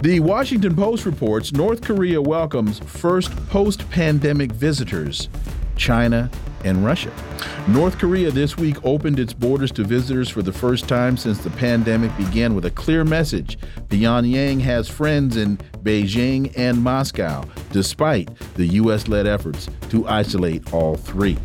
The Washington Post reports North Korea welcomes first post pandemic visitors, China and Russia. North Korea this week opened its borders to visitors for the first time since the pandemic began with a clear message. Pyongyang has friends in Beijing and Moscow, despite the U.S. led efforts to isolate all three.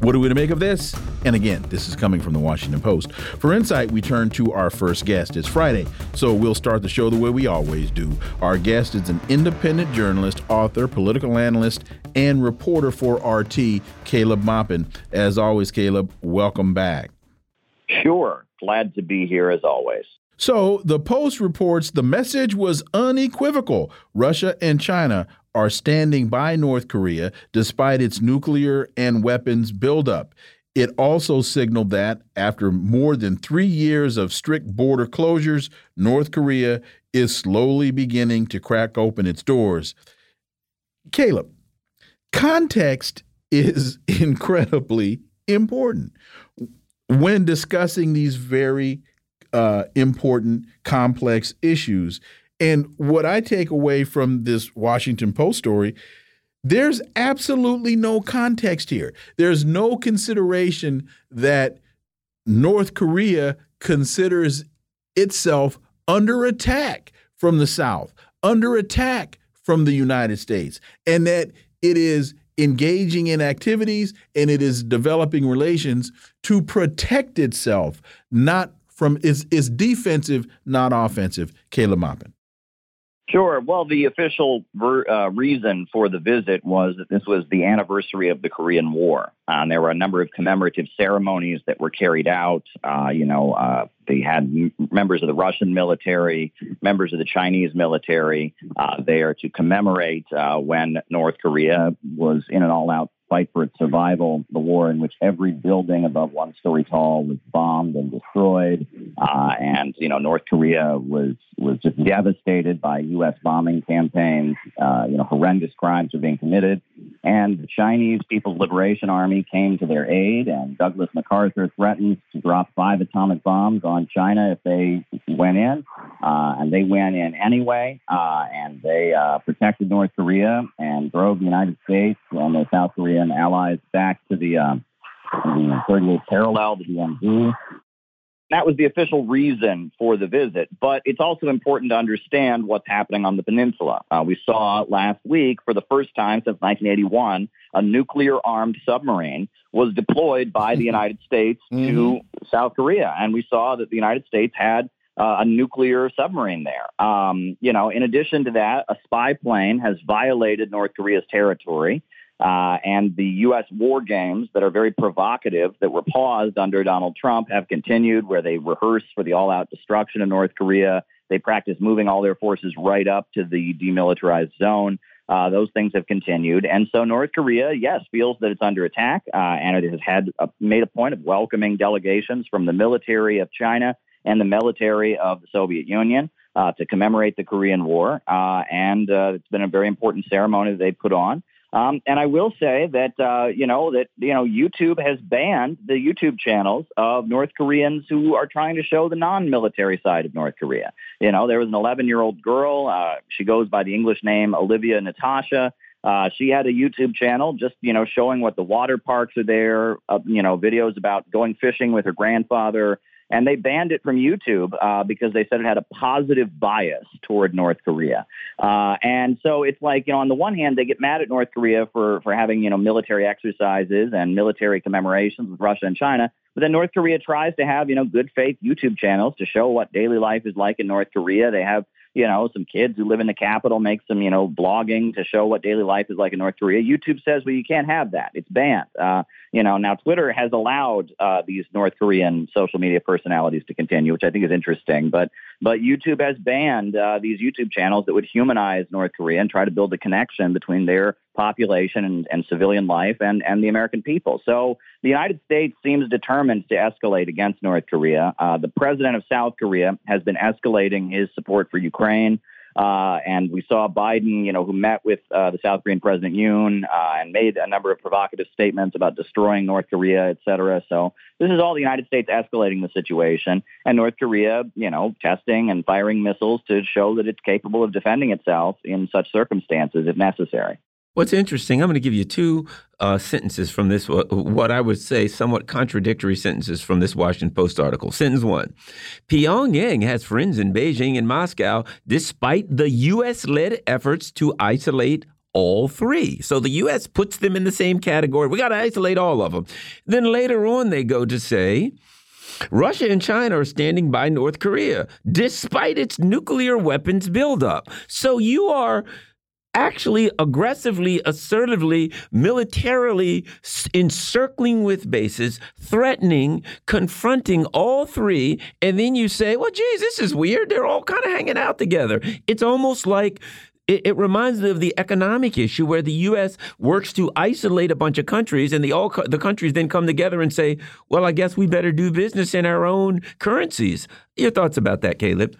What are we to make of this? And again, this is coming from the Washington Post. For insight, we turn to our first guest. It's Friday, so we'll start the show the way we always do. Our guest is an independent journalist, author, political analyst, and reporter for RT, Caleb Maupin. As always, Caleb, welcome back. Sure. Glad to be here as always. So, the Post reports the message was unequivocal. Russia and China are standing by North Korea despite its nuclear and weapons buildup. It also signaled that after more than three years of strict border closures, North Korea is slowly beginning to crack open its doors. Caleb, context is incredibly important when discussing these very uh, important, complex issues. And what I take away from this Washington Post story there's absolutely no context here. There's no consideration that North Korea considers itself under attack from the South, under attack from the United States, and that it is engaging in activities and it is developing relations to protect itself, not from is is defensive, not offensive. Caleb Maupin. Sure. Well, the official ver- uh, reason for the visit was that this was the anniversary of the Korean War. And there were a number of commemorative ceremonies that were carried out. Uh, you know, uh, they had members of the Russian military, members of the Chinese military uh, there to commemorate uh, when North Korea was in an all out fight for its survival, the war in which every building above one story tall was bombed and destroyed, uh, and you know North Korea was was just devastated by U.S. bombing campaigns. Uh, you know horrendous crimes were being committed, and the Chinese People's Liberation Army came to their aid, and Douglas MacArthur threatened to drop five atomic bombs on China if they went in, uh, and they went in anyway, uh, and they uh, protected North Korea and drove the United States and the South Korean allies back to the, um, the 38th parallel, the DMZ. That was the official reason for the visit, but it's also important to understand what's happening on the peninsula. Uh, we saw last week, for the first time since 1981, a nuclear armed submarine was deployed by the United States mm-hmm. to South Korea. And we saw that the United States had uh, a nuclear submarine there. Um, you know, in addition to that, a spy plane has violated North Korea's territory. Uh, and the U.S. war games that are very provocative that were paused under Donald Trump have continued, where they rehearse for the all out destruction of North Korea. They practice moving all their forces right up to the demilitarized zone. Uh, those things have continued. And so North Korea, yes, feels that it's under attack, uh, and it has had a, made a point of welcoming delegations from the military of China and the military of the Soviet Union. Uh, to commemorate the Korean War, uh, and uh, it's been a very important ceremony that they put on. Um, and I will say that uh, you know that you know YouTube has banned the YouTube channels of North Koreans who are trying to show the non-military side of North Korea. You know, there was an 11-year-old girl. Uh, she goes by the English name Olivia Natasha. Uh, she had a YouTube channel just, you know, showing what the water parks are there, uh, you know, videos about going fishing with her grandfather, and they banned it from YouTube uh, because they said it had a positive bias toward North Korea. Uh, and so it's like, you know, on the one hand, they get mad at North Korea for, for having, you know, military exercises and military commemorations with Russia and China. But then North Korea tries to have, you know, good faith YouTube channels to show what daily life is like in North Korea. They have you know, some kids who live in the capital make some, you know, blogging to show what daily life is like in North Korea. YouTube says, well, you can't have that. It's banned. Uh, you know, now Twitter has allowed uh, these North Korean social media personalities to continue, which I think is interesting. But But YouTube has banned uh, these YouTube channels that would humanize North Korea and try to build a connection between their population and, and civilian life and, and the American people. So the United States seems determined to escalate against North Korea. Uh, the president of South Korea has been escalating his support for Ukraine. Uh, and we saw Biden, you know, who met with uh, the South Korean President Yoon uh, and made a number of provocative statements about destroying North Korea, et cetera. So this is all the United States escalating the situation, and North Korea, you know, testing and firing missiles to show that it's capable of defending itself in such circumstances if necessary. What's interesting, I'm going to give you two uh, sentences from this, what I would say somewhat contradictory sentences from this Washington Post article. Sentence one Pyongyang has friends in Beijing and Moscow despite the U.S. led efforts to isolate all three. So the U.S. puts them in the same category. We got to isolate all of them. Then later on, they go to say, Russia and China are standing by North Korea despite its nuclear weapons buildup. So you are actually aggressively, assertively, militarily encircling with bases, threatening, confronting all three, and then you say, well, geez, this is weird. They're all kind of hanging out together. It's almost like it, it, reminds me of the economic issue where the U.S. works to isolate a bunch of countries, and the all the countries then come together and say, "Well, I guess we better do business in our own currencies." Your thoughts about that, Caleb?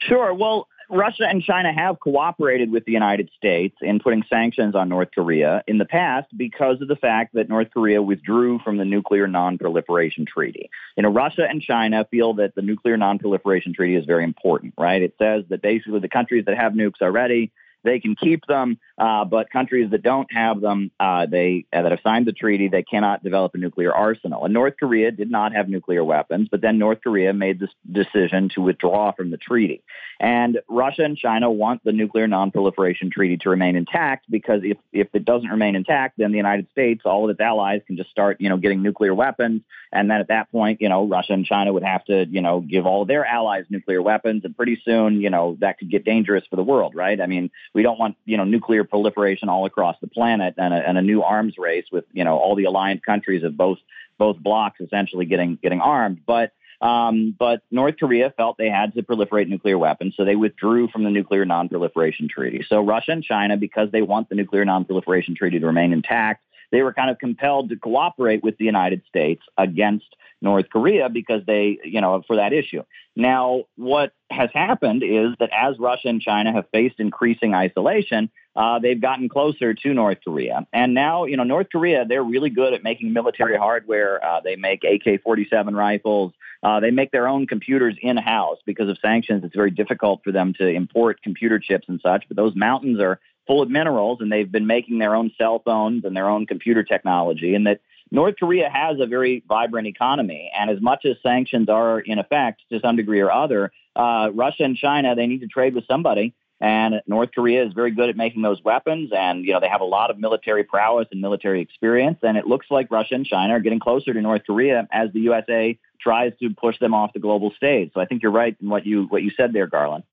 Sure. Well, Russia and China have cooperated with the United States in putting sanctions on North Korea in the past because of the fact that North Korea withdrew from the Nuclear Non-Proliferation Treaty. You know, Russia and China feel that the Nuclear Non-Proliferation Treaty is very important, right? It says that basically the countries that have nukes already they can keep them, uh, but countries that don't have them, uh, they uh, that have signed the treaty, they cannot develop a nuclear arsenal. And North Korea did not have nuclear weapons, but then North Korea made this decision to withdraw from the treaty. And Russia and China want the nuclear non-proliferation treaty to remain intact because if if it doesn't remain intact, then the United States, all of its allies, can just start you know getting nuclear weapons, and then at that point, you know, Russia and China would have to you know give all their allies nuclear weapons, and pretty soon, you know, that could get dangerous for the world, right? I mean, we don't want you know nuclear proliferation all across the planet and a, and a new arms race with you know all the aligned countries of both both blocks essentially getting getting armed. But um, but North Korea felt they had to proliferate nuclear weapons, so they withdrew from the Nuclear Non-Proliferation Treaty. So Russia and China, because they want the Nuclear Non-Proliferation Treaty to remain intact, they were kind of compelled to cooperate with the United States against North Korea because they, you know, for that issue. Now, what has happened is that as Russia and China have faced increasing isolation, uh, they've gotten closer to North Korea. And now, you know, North Korea, they're really good at making military hardware. Uh, they make AK 47 rifles. Uh, they make their own computers in house because of sanctions. It's very difficult for them to import computer chips and such. But those mountains are full of minerals, and they've been making their own cell phones and their own computer technology. And that North Korea has a very vibrant economy, and as much as sanctions are in effect to some degree or other, uh, Russia and China they need to trade with somebody. And North Korea is very good at making those weapons, and you know they have a lot of military prowess and military experience. And it looks like Russia and China are getting closer to North Korea as the USA tries to push them off the global stage. So I think you're right in what you what you said there, Garland.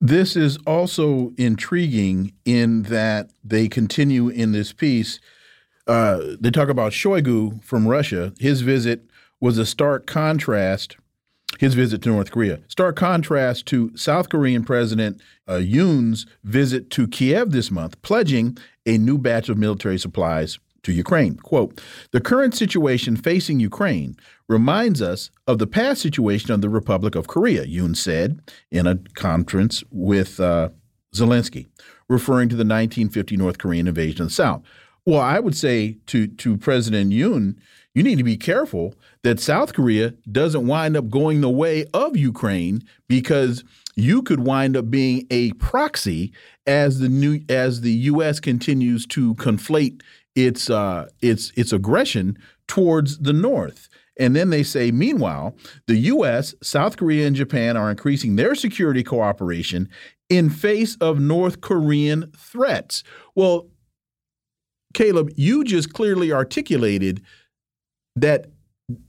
This is also intriguing in that they continue in this piece uh, they talk about Shoigu from Russia. His visit was a stark contrast. His visit to North Korea, stark contrast to South Korean President uh, Yoon's visit to Kiev this month, pledging a new batch of military supplies to Ukraine. Quote, the current situation facing Ukraine reminds us of the past situation of the Republic of Korea, Yoon said in a conference with uh, Zelensky, referring to the 1950 North Korean invasion of the South. Well, I would say to to President Yoon, you need to be careful that South Korea doesn't wind up going the way of Ukraine because you could wind up being a proxy as the new as the U.S. continues to conflate its uh, its its aggression towards the North. And then they say, meanwhile, the U.S., South Korea, and Japan are increasing their security cooperation in face of North Korean threats. Well, Caleb, you just clearly articulated that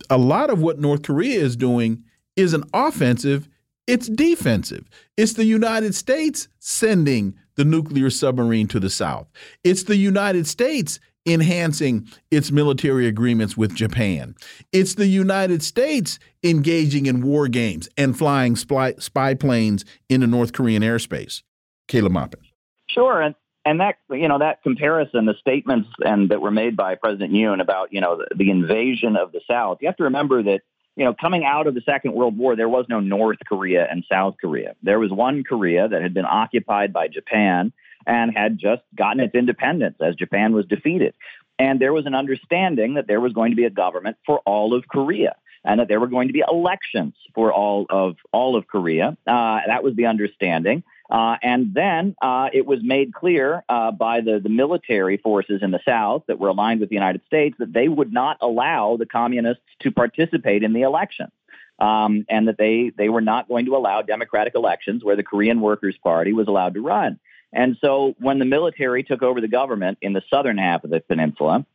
a lot of what North Korea is doing isn't offensive, it's defensive. It's the United States sending the nuclear submarine to the South. It's the United States enhancing its military agreements with Japan. It's the United States engaging in war games and flying spy, spy planes into North Korean airspace. Caleb Maupin. Sure, and and that you know that comparison, the statements and that were made by President Yoon about you know the, the invasion of the South. You have to remember that you know, coming out of the Second World War, there was no North Korea and South Korea. There was one Korea that had been occupied by Japan and had just gotten its independence as Japan was defeated. And there was an understanding that there was going to be a government for all of Korea and that there were going to be elections for all of all of Korea. Uh, that was the understanding. Uh, and then uh, it was made clear uh, by the, the military forces in the South that were aligned with the United States that they would not allow the communists to participate in the elections. Um, and that they, they were not going to allow democratic elections where the Korean Workers' Party was allowed to run. And so when the military took over the government in the southern half of the peninsula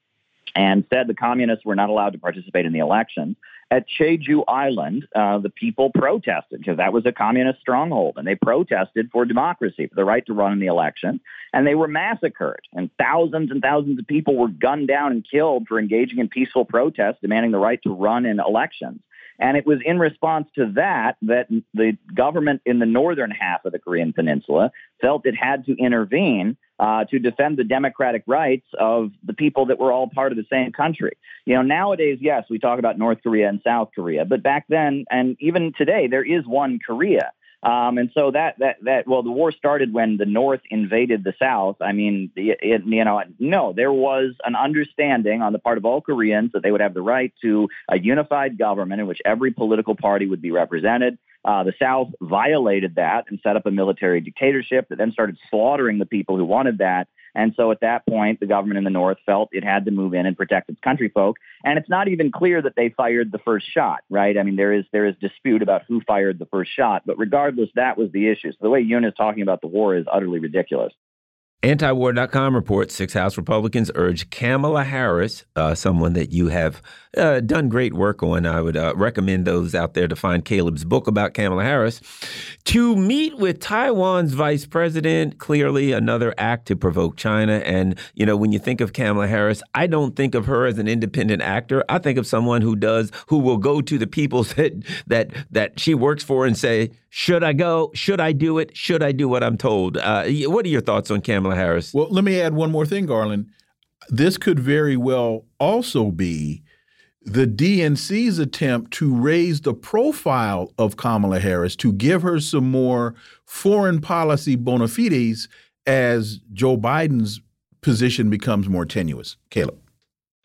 and said the communists were not allowed to participate in the elections, at Jeju Island, uh, the people protested because that was a communist stronghold, and they protested for democracy, for the right to run in the election, and they were massacred. And thousands and thousands of people were gunned down and killed for engaging in peaceful protests demanding the right to run in elections. And it was in response to that that the government in the northern half of the Korean Peninsula felt it had to intervene uh, to defend the democratic rights of the people that were all part of the same country. You know, nowadays, yes, we talk about North Korea and South Korea, but back then, and even today, there is one Korea. Um, and so that that that well, the war started when the North invaded the South. I mean, it, it, you know, no, there was an understanding on the part of all Koreans that they would have the right to a unified government in which every political party would be represented. Uh, the South violated that and set up a military dictatorship that then started slaughtering the people who wanted that. And so at that point, the government in the North felt it had to move in and protect its country folk. And it's not even clear that they fired the first shot, right? I mean, there is there is dispute about who fired the first shot, but regardless, that was the issue. So the way Yoon is talking about the war is utterly ridiculous. Antiwar.com reports six House Republicans urge Kamala Harris, uh, someone that you have uh, done great work on. I would uh, recommend those out there to find Caleb's book about Kamala Harris, to meet with Taiwan's vice president. Clearly, another act to provoke China. And, you know, when you think of Kamala Harris, I don't think of her as an independent actor. I think of someone who does, who will go to the people that, that, that she works for and say, should I go? Should I do it? Should I do what I'm told? Uh, what are your thoughts on Kamala Harris? Well, let me add one more thing, Garland. This could very well also be the DNC's attempt to raise the profile of Kamala Harris to give her some more foreign policy bona fides as Joe Biden's position becomes more tenuous. Caleb.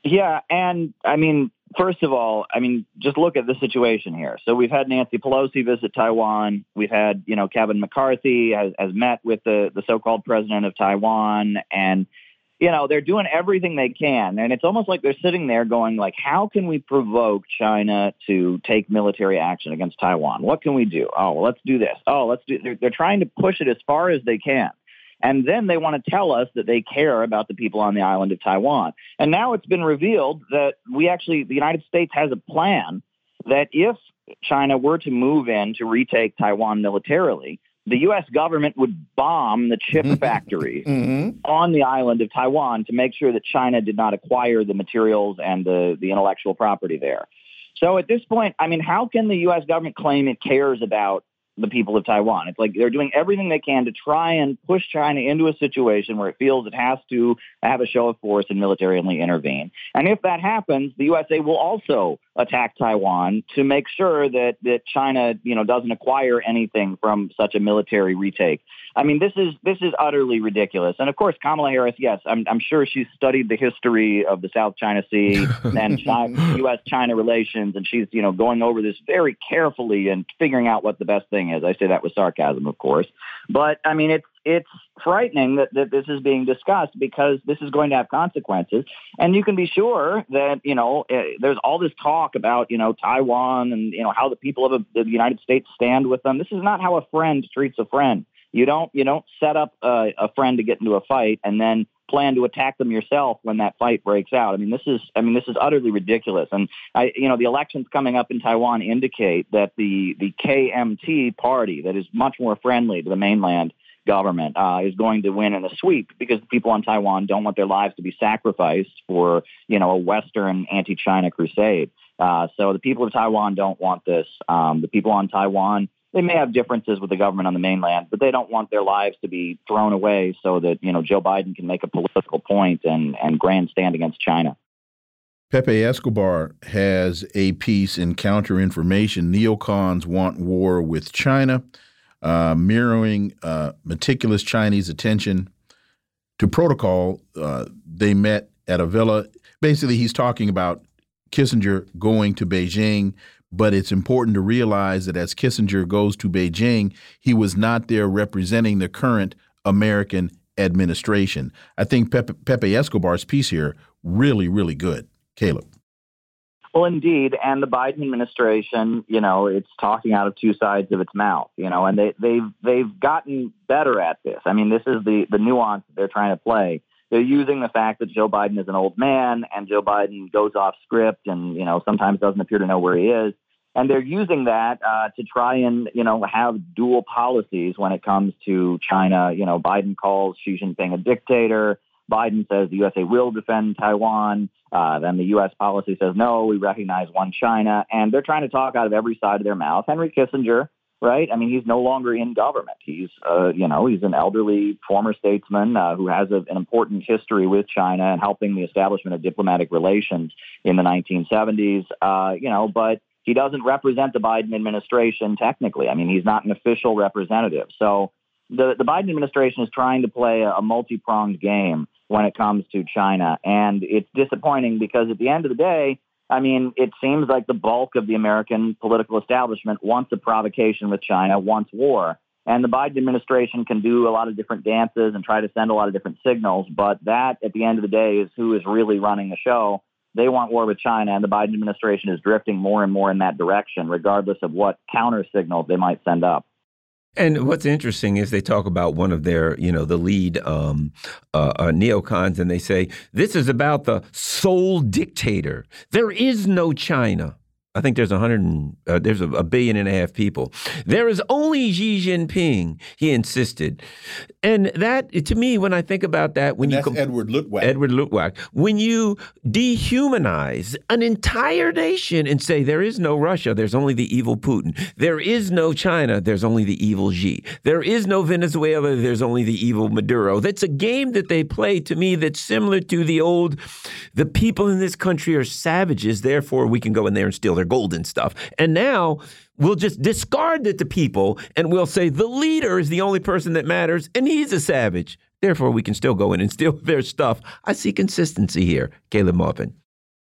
Yeah, and I mean, first of all, I mean, just look at the situation here. So we've had Nancy Pelosi visit Taiwan. We've had, you know, Kevin McCarthy has, has met with the, the so-called president of Taiwan. And, you know, they're doing everything they can. And it's almost like they're sitting there going like, how can we provoke China to take military action against Taiwan? What can we do? Oh, well, let's do this. Oh, let's do, they're, they're trying to push it as far as they can. And then they want to tell us that they care about the people on the island of Taiwan. And now it's been revealed that we actually, the United States has a plan that if China were to move in to retake Taiwan militarily, the U.S. government would bomb the chip mm-hmm. factories mm-hmm. on the island of Taiwan to make sure that China did not acquire the materials and the, the intellectual property there. So at this point, I mean, how can the U.S. government claim it cares about the people of Taiwan. It's like they're doing everything they can to try and push China into a situation where it feels it has to have a show of force and militarily intervene. And if that happens, the USA will also attack Taiwan to make sure that that China, you know, doesn't acquire anything from such a military retake. I mean, this is this is utterly ridiculous. And of course, Kamala Harris, yes, I'm, I'm sure she's studied the history of the South China Sea and U.S.-China relations, and she's you know going over this very carefully and figuring out what the best thing is. I say that with sarcasm, of course, but I mean it's it's frightening that, that this is being discussed because this is going to have consequences. And you can be sure that, you know, eh, there's all this talk about, you know, Taiwan and, you know, how the people of the United States stand with them. This is not how a friend treats a friend. You don't you don't set up a, a friend to get into a fight and then plan to attack them yourself when that fight breaks out. I mean, this is I mean this is utterly ridiculous. And I you know the elections coming up in Taiwan indicate that the the KMT party that is much more friendly to the mainland government uh, is going to win in a sweep because the people on Taiwan don't want their lives to be sacrificed for, you know, a Western anti-China crusade. Uh, so the people of Taiwan don't want this. Um, the people on Taiwan, they may have differences with the government on the mainland, but they don't want their lives to be thrown away so that, you know, Joe Biden can make a political point and, and grandstand against China. Pepe Escobar has a piece in Counter Information. Neocons want war with China uh, mirroring uh, meticulous Chinese attention to protocol. Uh, they met at a villa. Basically, he's talking about Kissinger going to Beijing, but it's important to realize that as Kissinger goes to Beijing, he was not there representing the current American administration. I think Pepe, Pepe Escobar's piece here really, really good. Caleb. Well, indeed, and the Biden administration, you know, it's talking out of two sides of its mouth, you know, and they, they've they've gotten better at this. I mean, this is the the nuance they're trying to play. They're using the fact that Joe Biden is an old man and Joe Biden goes off script and you know sometimes doesn't appear to know where he is, and they're using that uh, to try and you know have dual policies when it comes to China. You know, Biden calls Xi Jinping a dictator. Biden says the USA will defend Taiwan. Uh, then the U.S. policy says, no, we recognize one China. And they're trying to talk out of every side of their mouth. Henry Kissinger, right? I mean, he's no longer in government. He's, uh, you know, he's an elderly former statesman uh, who has a, an important history with China and helping the establishment of diplomatic relations in the 1970s, uh, you know, but he doesn't represent the Biden administration technically. I mean, he's not an official representative. So the, the Biden administration is trying to play a, a multi pronged game when it comes to China. And it's disappointing because at the end of the day, I mean, it seems like the bulk of the American political establishment wants a provocation with China, wants war. And the Biden administration can do a lot of different dances and try to send a lot of different signals. But that, at the end of the day, is who is really running the show. They want war with China, and the Biden administration is drifting more and more in that direction, regardless of what counter signals they might send up. And what's interesting is they talk about one of their, you know, the lead um, uh, uh, neocons, and they say this is about the sole dictator. There is no China. I think there's a hundred, uh, there's a, a, billion and a half people. There is only Xi Jinping. He insisted, and that to me, when I think about that, when and you Edward Luttwak, Edward Luttwak, when you dehumanize an entire nation and say there is no Russia, there's only the evil Putin. There is no China, there's only the evil Xi. There is no Venezuela, there's only the evil Maduro. That's a game that they play to me that's similar to the old. The people in this country are savages, therefore we can go in there and steal golden stuff. And now we'll just discard it to people and we'll say the leader is the only person that matters and he's a savage. Therefore, we can still go in and steal their stuff. I see consistency here, Caleb Maupin.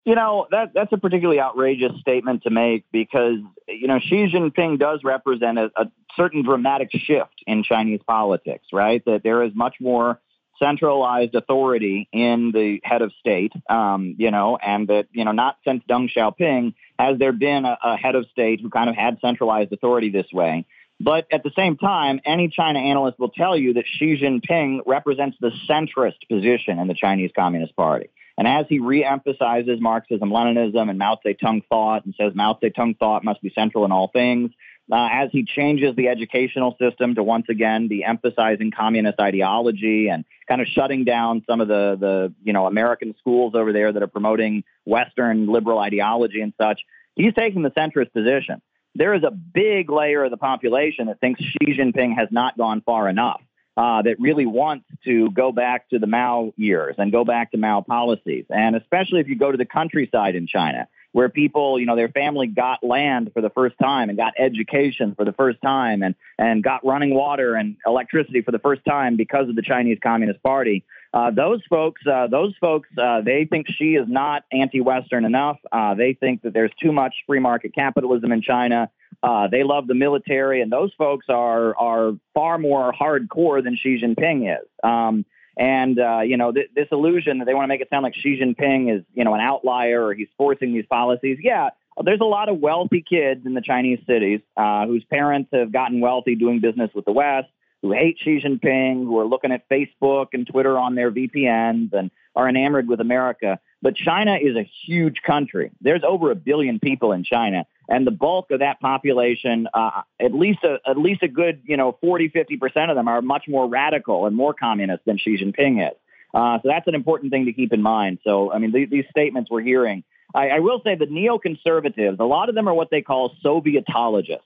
You know, that that's a particularly outrageous statement to make because, you know, Xi Jinping does represent a, a certain dramatic shift in Chinese politics, right? That there is much more centralized authority in the head of state, um, you know, and that, you know, not since Deng Xiaoping has there been a, a head of state who kind of had centralized authority this way. But at the same time, any China analyst will tell you that Xi Jinping represents the centrist position in the Chinese Communist Party. And as he reemphasizes Marxism, Leninism, and Mao Zedong thought and says Mao Zedong thought must be central in all things, uh, as he changes the educational system to once again be emphasizing communist ideology and kind of shutting down some of the, the you know American schools over there that are promoting Western liberal ideology and such, he's taking the centrist position. There is a big layer of the population that thinks Xi Jinping has not gone far enough. Uh, that really wants to go back to the Mao years and go back to Mao policies. And especially if you go to the countryside in China, where people, you know, their family got land for the first time and got education for the first time and, and got running water and electricity for the first time because of the Chinese Communist Party. Uh, those folks, uh, those folks, uh, they think Xi is not anti-Western enough. Uh, they think that there's too much free market capitalism in China. Uh, they love the military, and those folks are are far more hardcore than Xi Jinping is. Um, and, uh, you know, th- this illusion that they want to make it sound like Xi Jinping is, you know, an outlier or he's forcing these policies. Yeah, there's a lot of wealthy kids in the Chinese cities uh, whose parents have gotten wealthy doing business with the West, who hate Xi Jinping, who are looking at Facebook and Twitter on their VPNs and are enamored with America. But China is a huge country. There's over a billion people in China. And the bulk of that population, uh, at least a, at least a good you know 40, 50 percent of them are much more radical and more communist than Xi Jinping is. Uh, so that's an important thing to keep in mind. So I mean, th- these statements we're hearing. I, I will say the neoconservatives, a lot of them are what they call Sovietologists.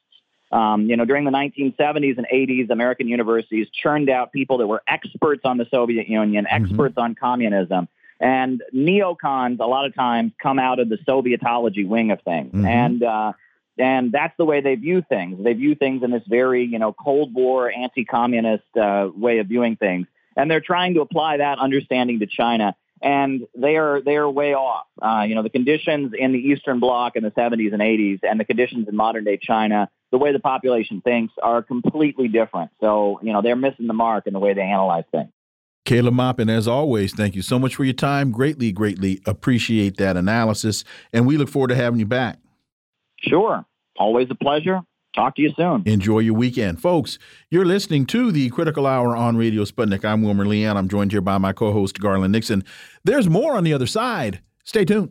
Um, you know, during the 1970s and 80s, American universities churned out people that were experts on the Soviet Union, mm-hmm. experts mm-hmm. on communism. And neocons, a lot of times, come out of the Sovietology wing of things. Mm-hmm. And, uh, and that's the way they view things. They view things in this very, you know, Cold War, anti-communist uh, way of viewing things, and they're trying to apply that understanding to China. And they are they are way off. Uh, you know, the conditions in the Eastern Bloc in the 70s and 80s, and the conditions in modern day China the way the population thinks are completely different. So, you know, they're missing the mark in the way they analyze things. Caleb Maupin, as always, thank you so much for your time. Greatly, greatly appreciate that analysis. And we look forward to having you back. Sure. Always a pleasure. Talk to you soon. Enjoy your weekend. Folks, you're listening to the Critical Hour on Radio Sputnik. I'm Wilmer Leon. I'm joined here by my co host, Garland Nixon. There's more on the other side. Stay tuned.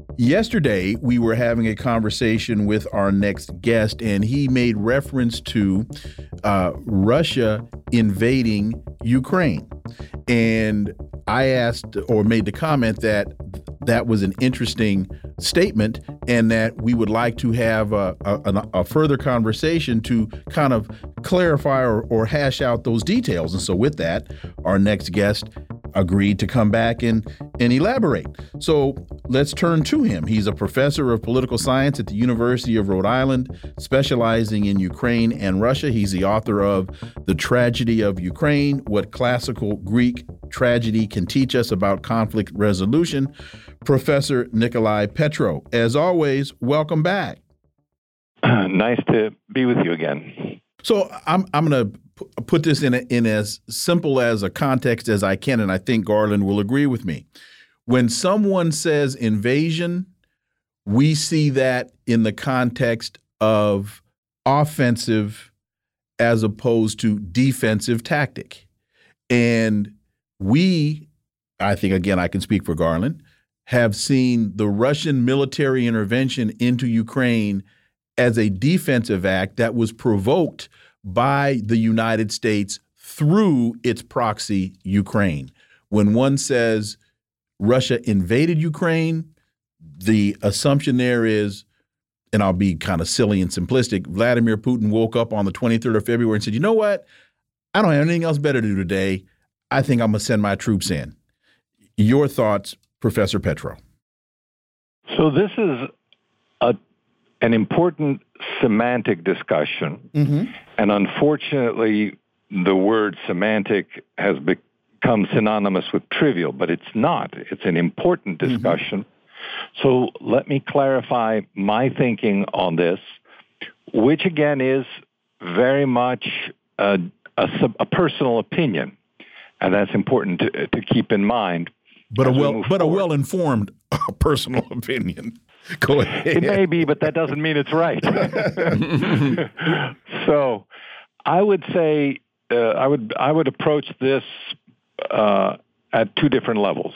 Yesterday, we were having a conversation with our next guest, and he made reference to uh, Russia invading Ukraine. And I asked or made the comment that that was an interesting statement and that we would like to have a, a, a further conversation to kind of clarify or, or hash out those details. And so, with that, our next guest agreed to come back and, and elaborate. So let's turn to him. He's a professor of political science at the University of Rhode Island, specializing in Ukraine and Russia. He's the author of The Tragedy of Ukraine What Classical Greek Tragedy Can Teach Us About Conflict Resolution. Professor Nicolai Petro. As always, welcome back. nice to be with you again. So I'm I'm going to put this in a, in as simple as a context as I can, and I think Garland will agree with me. When someone says invasion, we see that in the context of offensive as opposed to defensive tactic. And we, I think, again, I can speak for Garland, have seen the Russian military intervention into Ukraine as a defensive act that was provoked by the United States through its proxy, Ukraine. When one says Russia invaded Ukraine, the assumption there is, and I'll be kind of silly and simplistic, Vladimir Putin woke up on the 23rd of February and said, you know what? I don't have anything else better to do today. I think I'm going to send my troops in. Your thoughts, Professor Petro? So, this is a an important semantic discussion. Mm -hmm. And unfortunately, the word semantic has become synonymous with trivial, but it's not. It's an important mm-hmm. discussion. Mm -hmm. So let me clarify my thinking on this, which again is very much a, a, a personal opinion. And that's important to, to keep in mind. But a well, we but forward. a well informed personal opinion. Go ahead. It may be, but that doesn't mean it's right. so, I would say uh, I would I would approach this uh, at two different levels.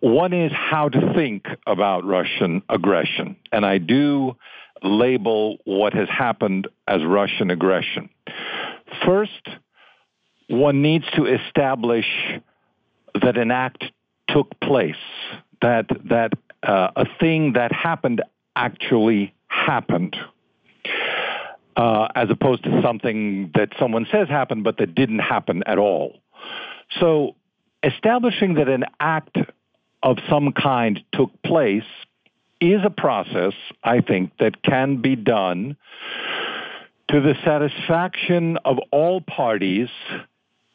One is how to think about Russian aggression, and I do label what has happened as Russian aggression. First, one needs to establish that an act took place, that that uh, a thing that happened actually happened. Uh, as opposed to something that someone says happened but that didn't happen at all. So, establishing that an act of some kind took place is a process, I think, that can be done to the satisfaction of all parties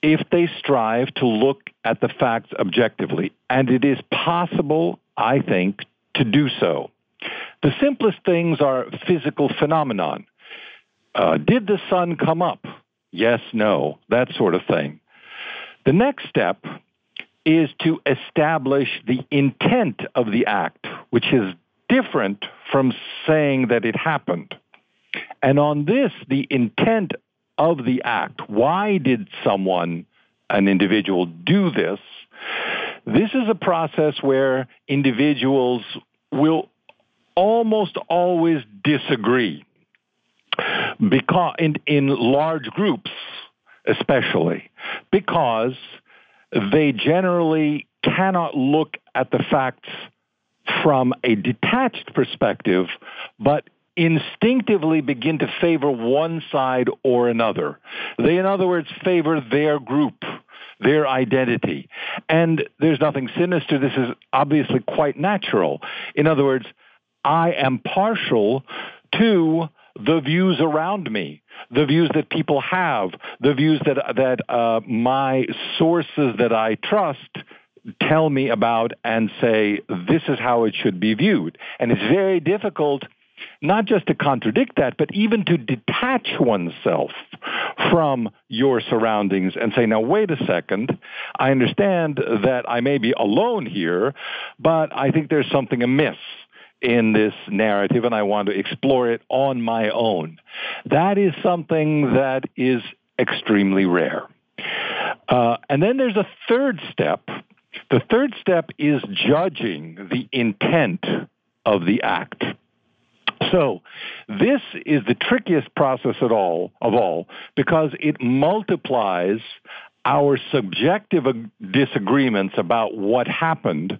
if they strive to look at the facts objectively. And it is possible I think, to do so. The simplest things are physical phenomenon. Uh, did the sun come up? Yes, no, that sort of thing. The next step is to establish the intent of the act, which is different from saying that it happened. And on this, the intent of the act, why did someone, an individual, do this? This is a process where individuals will almost always disagree because in, in large groups especially because they generally cannot look at the facts from a detached perspective, but instinctively begin to favor one side or another. They, in other words, favor their group, their identity. And there's nothing sinister. This is obviously quite natural. In other words, I am partial to the views around me, the views that people have, the views that that uh, my sources that I trust tell me about and say this is how it should be viewed. And it's very difficult not just to contradict that, but even to detach oneself from your surroundings and say, now, wait a second, I understand that I may be alone here, but I think there's something amiss in this narrative and I want to explore it on my own. That is something that is extremely rare. Uh, and then there's a third step. The third step is judging the intent of the act. So this is the trickiest process at all of all because it multiplies our subjective disagreements about what happened,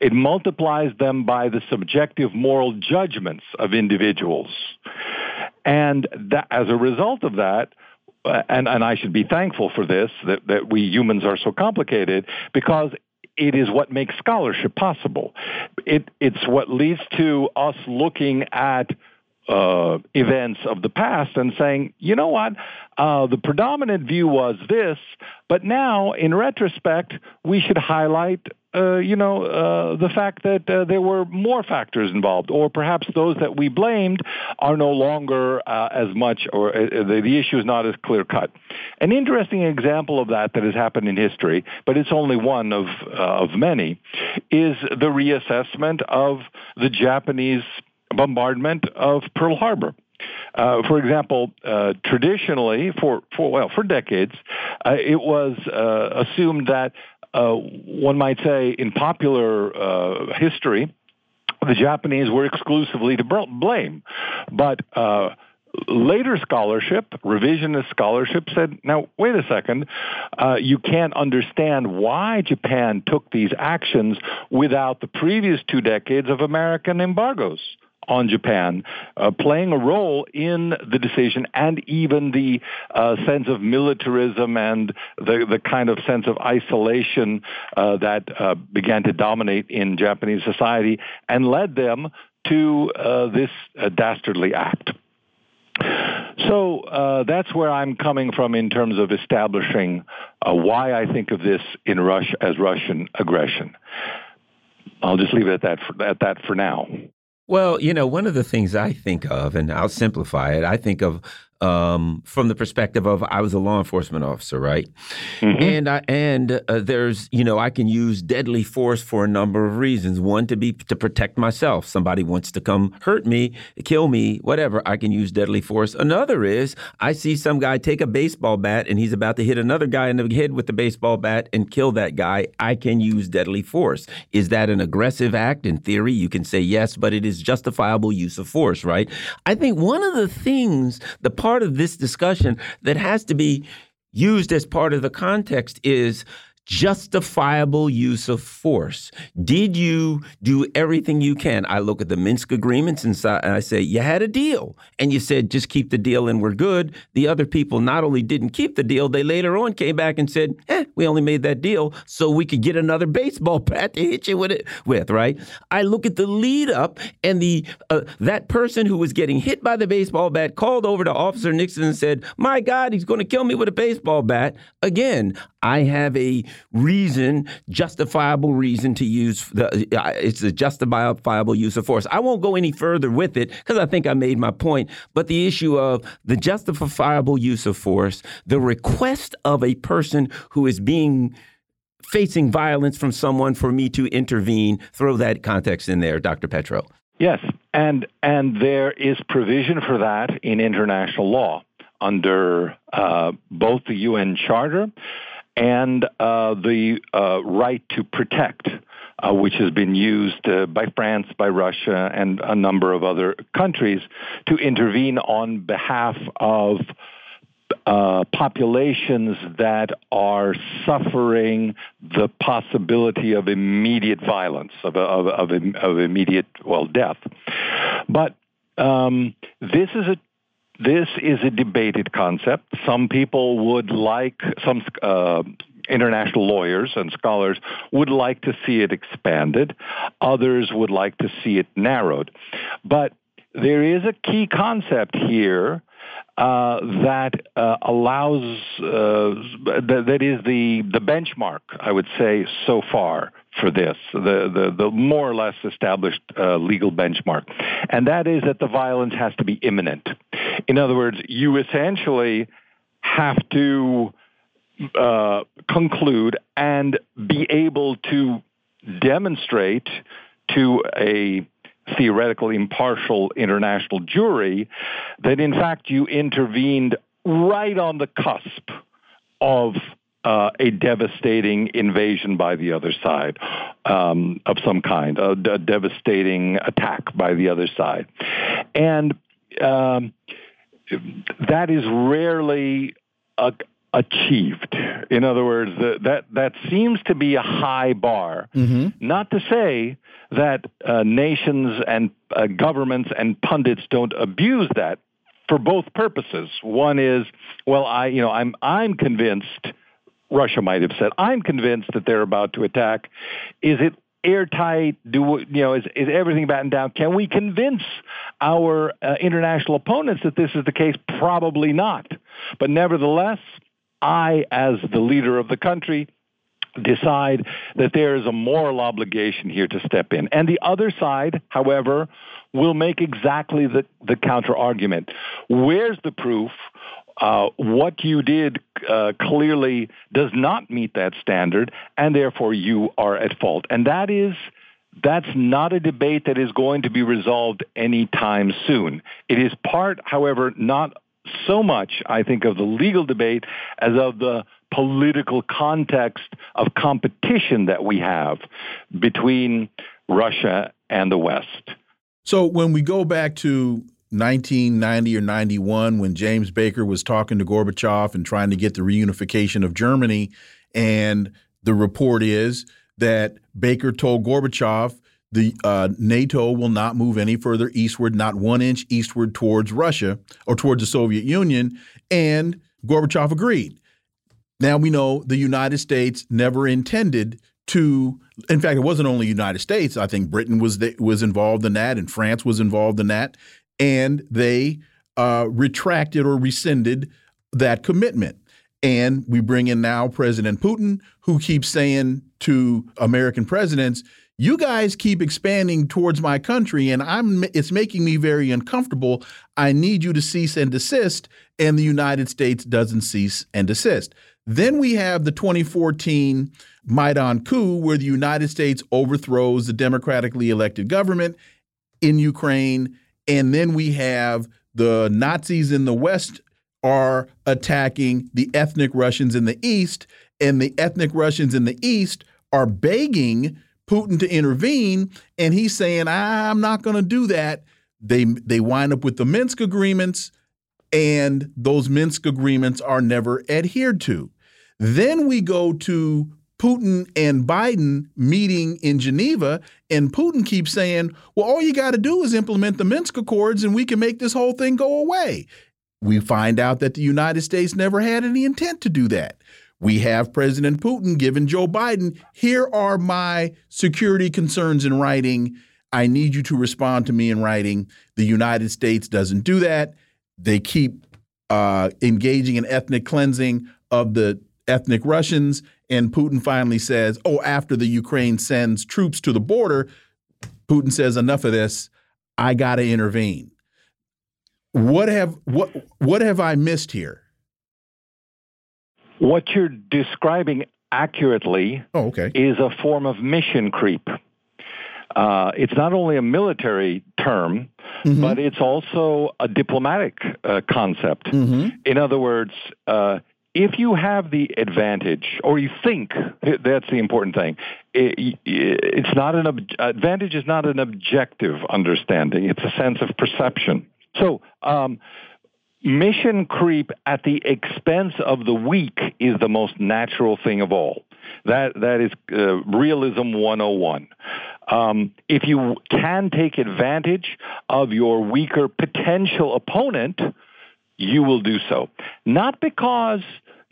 it multiplies them by the subjective moral judgments of individuals. And that, as a result of that, uh, and, and I should be thankful for this, that, that we humans are so complicated, because it is what makes scholarship possible. It, it's what leads to us looking at uh, events of the past and saying, you know what, uh, the predominant view was this, but now in retrospect, we should highlight, uh, you know, uh, the fact that uh, there were more factors involved, or perhaps those that we blamed are no longer uh, as much, or the, the issue is not as clear cut. An interesting example of that that has happened in history, but it's only one of of many, is the reassessment of the Japanese bombardment of Pearl Harbor. Uh, for example, uh, traditionally, for, for well, for decades, uh, it was uh, assumed that uh, one might say in popular uh, history, the Japanese were exclusively to blame, but later scholarship, revisionist scholarship, said, now, wait a second, uh, you can't understand why Japan took these actions without the previous two decades of American embargoes on Japan, uh, playing a role in the decision and even the uh, sense of militarism and the, the kind of sense of isolation uh, that uh, began to dominate in Japanese society and led them to uh, this uh, dastardly act. So that's where I'm coming from in terms of establishing why I think of this in Russia as Russian aggression. I'll just leave it at that for, at that for now. Well, you know, one of the things I think of, and I'll simplify it, I think of um, from the perspective of I was a law enforcement officer, right? Mm -hmm. And I and uh, there's you know I can use deadly force for a number of reasons. One to be to protect myself. Somebody wants to come hurt me, kill me, whatever. I can use deadly force. Another is I see some guy take a baseball bat and he's about to hit another guy in the head with the baseball bat and kill that guy. I can use deadly force. Is that an aggressive act? In theory, you can say yes, but it is justifiable use of force, right? I think one of the things the part part of this discussion that has to be used as part of the context is justifiable use of force. Did you do everything you can? I look at the Minsk agreements and I say, you had a deal. And you said, just keep the deal and we're good. The other people not only didn't keep the deal, they later on came back and said, eh, we only made that deal so we could get another baseball bat to hit you with it with, right? I look at the lead up and the uh, that person who was getting hit by the baseball bat called over to Officer Nixon and said, my God, he's going to kill me with a baseball bat. Again, I have a reason, justifiable reason to use the. Uh, it's a justifiable use of force. I won't go any further with it because I think I made my point. But the issue of the justifiable use of force, the request of a person who is being facing violence from someone for me to intervene. Throw that context in there, Dr. Petro. Yes, and and there is provision for that in international law under uh, both the UN Charter and uh, the uh, right to protect, uh, which has been used uh, by France, by Russia, and a number of other countries to intervene on behalf of uh, populations that are suffering the possibility of immediate violence, of, of, of, of immediate, well, death. But um, this is a this is a debated concept. Some people would like some uh, international lawyers and scholars would like to see it expanded. Others would like to see it narrowed. But there is a key concept here uh, that uh, allows uh, that, that is the the benchmark I would say so far for this the the, the more or less established uh, legal benchmark, and that is that the violence has to be imminent. In other words, you essentially have to uh, conclude and be able to demonstrate to a theoretical impartial international jury that in fact you intervened right on the cusp of uh, a devastating invasion by the other side um, of some kind, a, a, devastating attack by the other side. And um, that is rarely a, achieved. In other words, the, that that seems to be a high bar. Mm-hmm. Not to say that uh, nations and uh, governments and pundits don't abuse that for both purposes. One is, well, I you know I'm I'm convinced. Russia might have said, "I'm convinced that they're about to attack." Is it airtight? Do you know? Is, is everything battened down? Can we convince our uh, international opponents that this is the case? Probably not. But nevertheless, I, as the leader of the country, decide that there is a moral obligation here to step in. And the other side, however, will make exactly the, the counter argument. Where's the proof? Uh, what you did uh, clearly does not meet that standard, and therefore you are at fault. And that is that's not a debate that is going to be resolved anytime soon. It is part, however, not so much, I think, of the legal debate as of the political context of competition that we have between Russia and the West. So when we go back to 1990 or 91, when James Baker was talking to Gorbachev and trying to get the reunification of Germany, and the report is that Baker told Gorbachev the uh, NATO will not move any further eastward, not one inch eastward towards Russia or towards the Soviet Union. And Gorbachev agreed. Now we know the United States never intended to. In fact, it wasn't only the United States. I think Britain was the, was involved in that, and France was involved in that, and they uh, retracted or rescinded that commitment. And we bring in now President Putin, who keeps saying to American presidents, you guys keep expanding towards my country and I'm it's making me very uncomfortable. I need you to cease and desist and the United States doesn't cease and desist. Then we have the 2014 Maidan coup where the United States overthrows the democratically elected government in Ukraine and then we have the Nazis in the West are attacking the ethnic Russians in the East and the ethnic Russians in the East are begging Putin to intervene, and he's saying, "I'm not going to do that." They they wind up with the Minsk agreements, and those Minsk agreements are never adhered to. Then we go to Putin and Biden meeting in Geneva, and Putin keeps saying, "Well, all you got to do is implement the Minsk Accords, and we can make this whole thing go away." We find out that the United States never had any intent to do that. We have President Putin giving Joe Biden, here are my security concerns in writing. I need you to respond to me in writing. The United States doesn't do that. They keep uh, engaging in ethnic cleansing of the ethnic Russians, and Putin finally says, "Oh, after the Ukraine sends troops to the border, Putin says enough of this. I got to intervene." What have what what have I missed here? What you're describing accurately oh, okay. is a form of mission creep. Uh, it's not only a military term, mm -hmm. but it's also a diplomatic uh, concept. Mm -hmm. In other words, uh, if you have the advantage, or you think that's the important thing, it, it's not an advantage is not an objective understanding; it's a sense of perception. So. Um, mission creep at the expense of the weak is the most natural thing of all. That that is uh, realism 101. Um, if you can take advantage of your weaker potential opponent, you will do so. Not because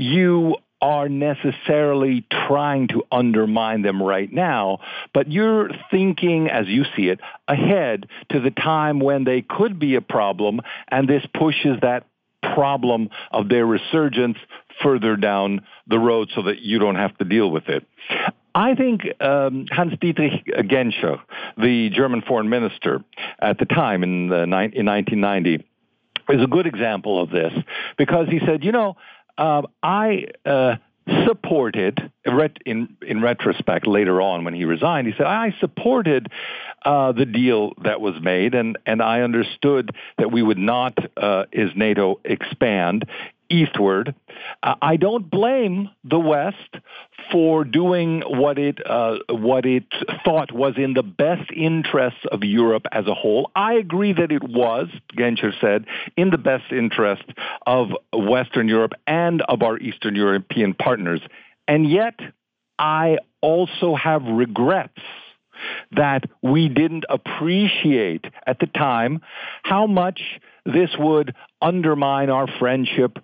you are necessarily trying to undermine them right now, but you're thinking, as you see it, ahead to the time when they could be a problem, and this pushes that problem of their resurgence further down the road so that you don't have to deal with it. I think um, Hans Dietrich Genscher, the German foreign minister at the time in, the, in 1990, is a good example of this because he said, you know, uh, I uh, supported in in retrospect later on when he resigned he said I supported uh, the deal that was made and and I understood that we would not uh, as NATO expand eastward. Uh, I don't blame the West for doing what it uh, what it thought was in the best interests of Europe as a whole. I agree that it was, Genscher said, in the best interest of Western Europe and of our Eastern European partners. And yet, I also have regrets that we didn't appreciate at the time how much this would undermine our friendship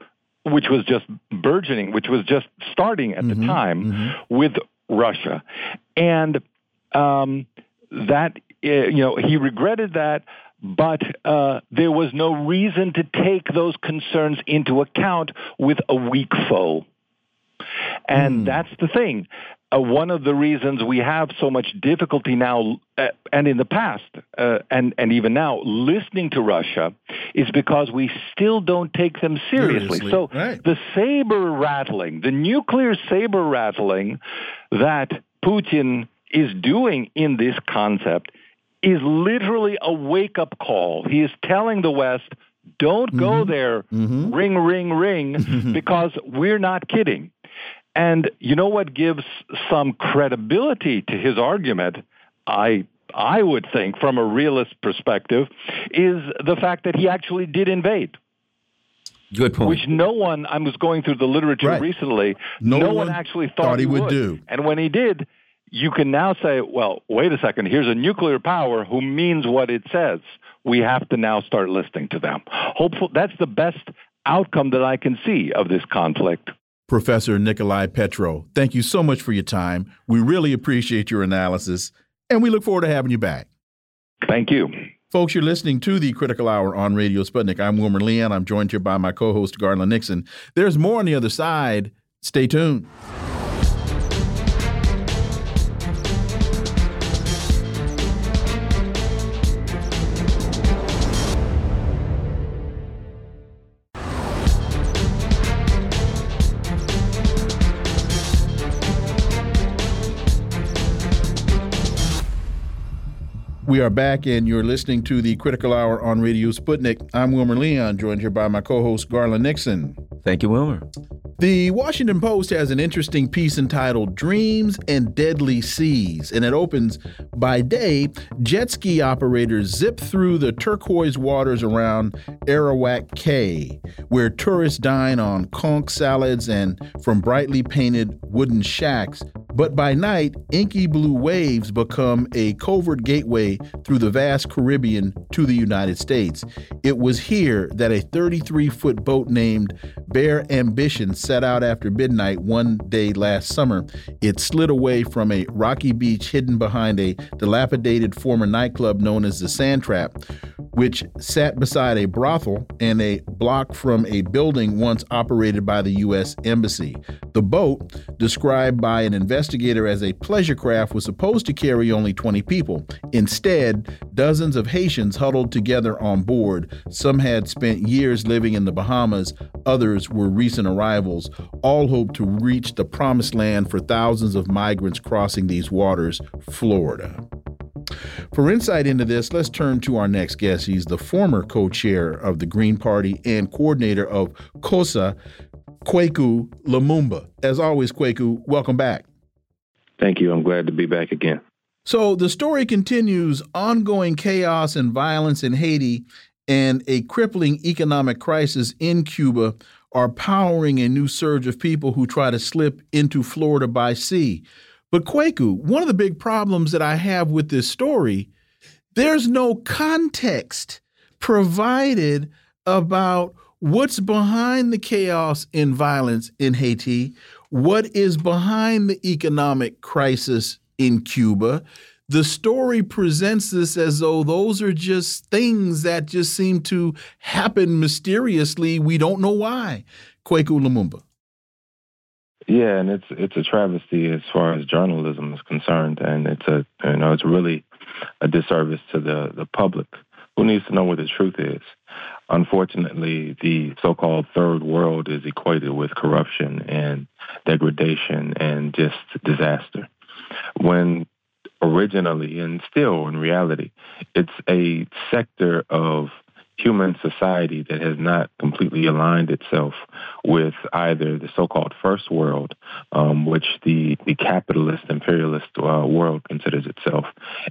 which was just burgeoning, which was just starting at mm-hmm, the time mm-hmm. with Russia. And um, that, uh, you know, he regretted that, but uh, there was no reason to take those concerns into account with a weak foe. And mm. that's the thing uh, one of the reasons we have so much difficulty now uh, and in the past uh, and, and even now listening to Russia is because we still don't take them seriously. seriously. So right. the saber rattling, the nuclear saber rattling that Putin is doing in this concept is literally a wake up call. He is telling the West, don't mm-hmm. go there, mm-hmm. ring, ring, ring, because we're not kidding. And you know what gives some credibility to his argument? I I would think, from a realist perspective, is the fact that he actually did invade. Good point. Which no one, I was going through the literature right. recently, no, no, one, actually thought, thought he, would. would do. And when he did, you can now say, well, wait a second, here's a nuclear power who means what it says. We have to now start listening to them. Hopeful that's the best outcome that I can see of this conflict. Professor Nicolai Petro, thank you so much for your time. We really appreciate your analysis, and we look forward to having you back. Thank you. Folks, you're listening to the Critical Hour on Radio Sputnik. I'm Wilmer Leon. I'm joined here by my co host, Garland Nixon. There's more on the other side. Stay tuned. We are back, and you're listening to the Critical Hour on Radio Sputnik. I'm Wilmer Leon, joined here by my co host, Garland Nixon. Thank you, Wilmer. The Washington Post has an interesting piece entitled Dreams and Deadly Seas, and it opens By day, jet ski operators zip through the turquoise waters around Arawak Cay, where tourists dine on conch salads and from brightly painted wooden shacks. But by night, inky blue waves become a covert gateway through the vast Caribbean to the United States. It was here that a 33 foot boat named Bear Ambition set out after midnight one day last summer. It slid away from a rocky beach hidden behind a dilapidated former nightclub known as the Sand Trap. which sat beside a brothel and a block from a building once operated by the U.S. Embassy. The boat, described by an investigator as a pleasure craft, was supposed to carry only 20 people. Instead, dozens of Haitians huddled together on board. Some had spent years living in the Bahamas, others were recent arrivals. All hoped to reach the promised land for thousands of migrants crossing these waters, Florida. For insight into this, let's turn to our next guest. He's the former co chair of the Green Party and coordinator of KOSSA, Kweku Lumumba. As always, Kweku, welcome back. Thank you. I'm glad to be back again. So the story continues ongoing chaos and violence in Haiti and a crippling economic crisis in Cuba are powering a new surge of people who try to slip into Florida by sea. But Kweku, one of the big problems that I have with this story, there's no context provided about what's behind the chaos and violence in Haiti, what is behind the economic crisis in Cuba. The story presents this as though those are just things that just seem to happen mysteriously. We don't know why. Kweku Lumumba. Yeah, and it's it's a travesty as far as journalism is concerned, and it's a you know it's really a disservice to the the public who needs to know what the truth is. Unfortunately, the so-called third world is equated with corruption and degradation and just disaster. When originally and still in reality, it's a sector of human society that has not completely aligned itself with either the so-called first world, um, which the, the capitalist imperialist uh, world considers itself,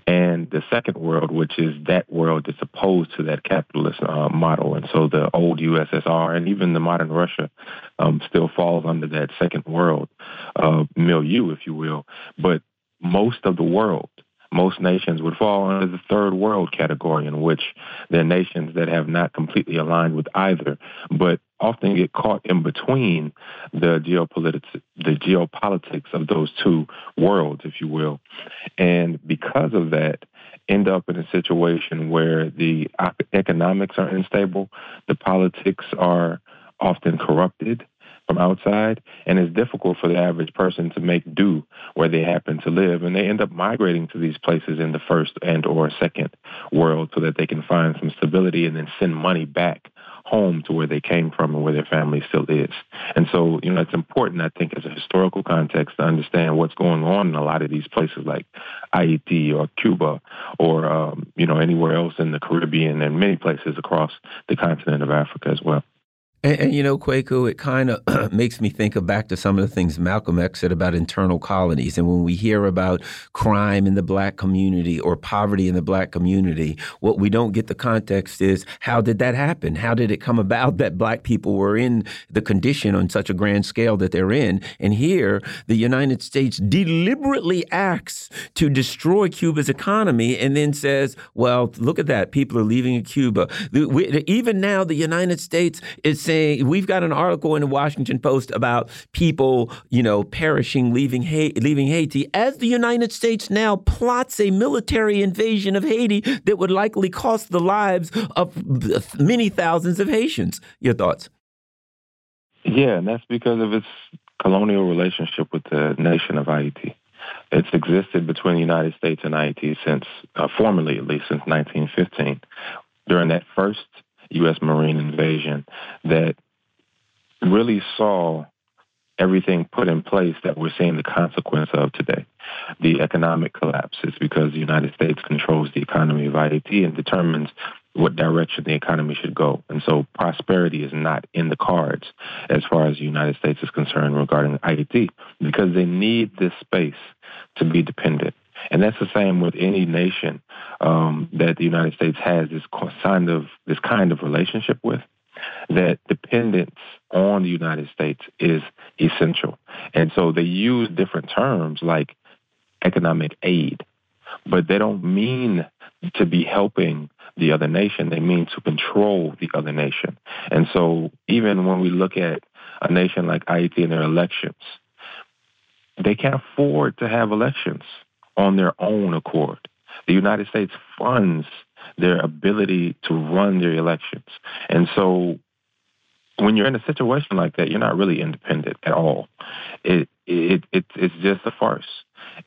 and the second world, which is that world that's opposed to that capitalist uh, model. And so the old USSR and even the modern Russia um, still falls under that second world uh, milieu, if you will. But most of the world. Most nations would fall under the third world category, in which they're nations that have not completely aligned with either, but often get caught in between the geopolitics, the geopolitics of those two worlds, if you will, and because of that, end up in a situation where the economics are unstable, the politics are often corrupted, from outside, and it's difficult for the average person to make do where they happen to live, and they end up migrating to these places in the first and or second world so that they can find some stability and then send money back home to where they came from and where their family still is. And so, you know, it's important, I think, as a historical context to understand what's going on in a lot of these places like Haiti or Cuba or, um, you know, anywhere else in the Caribbean and many places across the continent of Africa as well. And, and, you know, Kweku, it kind of makes me think of back to some of the things Malcolm X said about internal colonies. And when we hear about crime in the black community or poverty in the black community, what we don't get the context is how did that happen? How did it come about that black people were in the condition on such a grand scale that they're in? And here, the United States deliberately acts to destroy Cuba's economy and then says, well, look at that. People are leaving Cuba. Even now, the United States is saying, saying we've got an article in the Washington Post about people, you know, perishing leaving Haiti, leaving Haiti as the United States now plots a military invasion of Haiti that would likely cost the lives of many thousands of Haitians. Your thoughts? Yeah, and that's because of its colonial relationship with the nation of Haiti. It's existed between the United States and Haiti since, uh, formally at least, since 1915. During that first U.S. Marine invasion that really saw everything put in place that we're seeing the consequence of today. The economic collapse is because the United States controls the economy of Haiti and determines what direction the economy should go. And so prosperity is not in the cards as far as the United States is concerned regarding Haiti because they need this space to be dependent. And that's the same with any nation um, that the United States has this kind of this kind of relationship with. That dependence on the United States is essential, and so they use different terms like economic aid, but they don't mean to be helping the other nation. They mean to control the other nation. And so even when we look at a nation like Haiti and their elections, they can't afford to have elections on their own accord. The United States funds their ability to run their elections. And so when you're in a situation like that, you're not really independent at all. It, it, it, it's just a farce.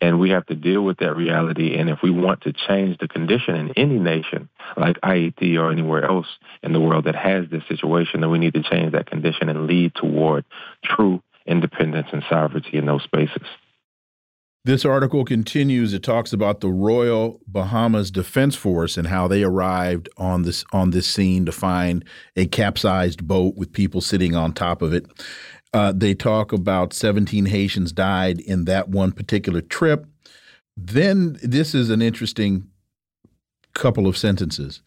And we have to deal with that reality. And if we want to change the condition in any nation, like Haiti or anywhere else in the world that has this situation, then we need to change that condition and lead toward true independence and sovereignty in those spaces. This article continues. It talks about the Royal Bahamas Defense Force and how they arrived on this on this scene to find a capsized boat with people sitting on top of it. Uh, they talk about 17 Haitians died in that one particular trip. Then this is an interesting couple of sentences.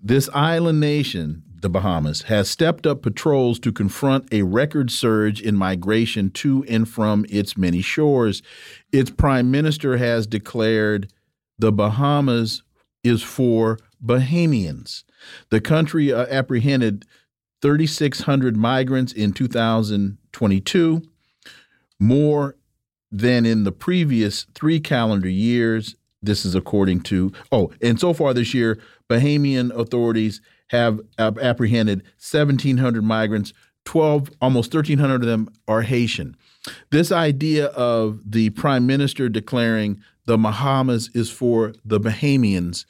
This island nation the Bahamas, has stepped up patrols to confront a record surge in migration to and from its many shores. Its prime minister has declared the Bahamas is for Bahamians. The country uh, apprehended 3,600 migrants in 2022, more than in the previous three calendar years. This is according to, oh, and so far this year, Bahamian authorities have apprehended 1,700 migrants. 12, almost 1,300 of them are Haitian. This idea of the prime minister declaring the Bahamas is for the Bahamians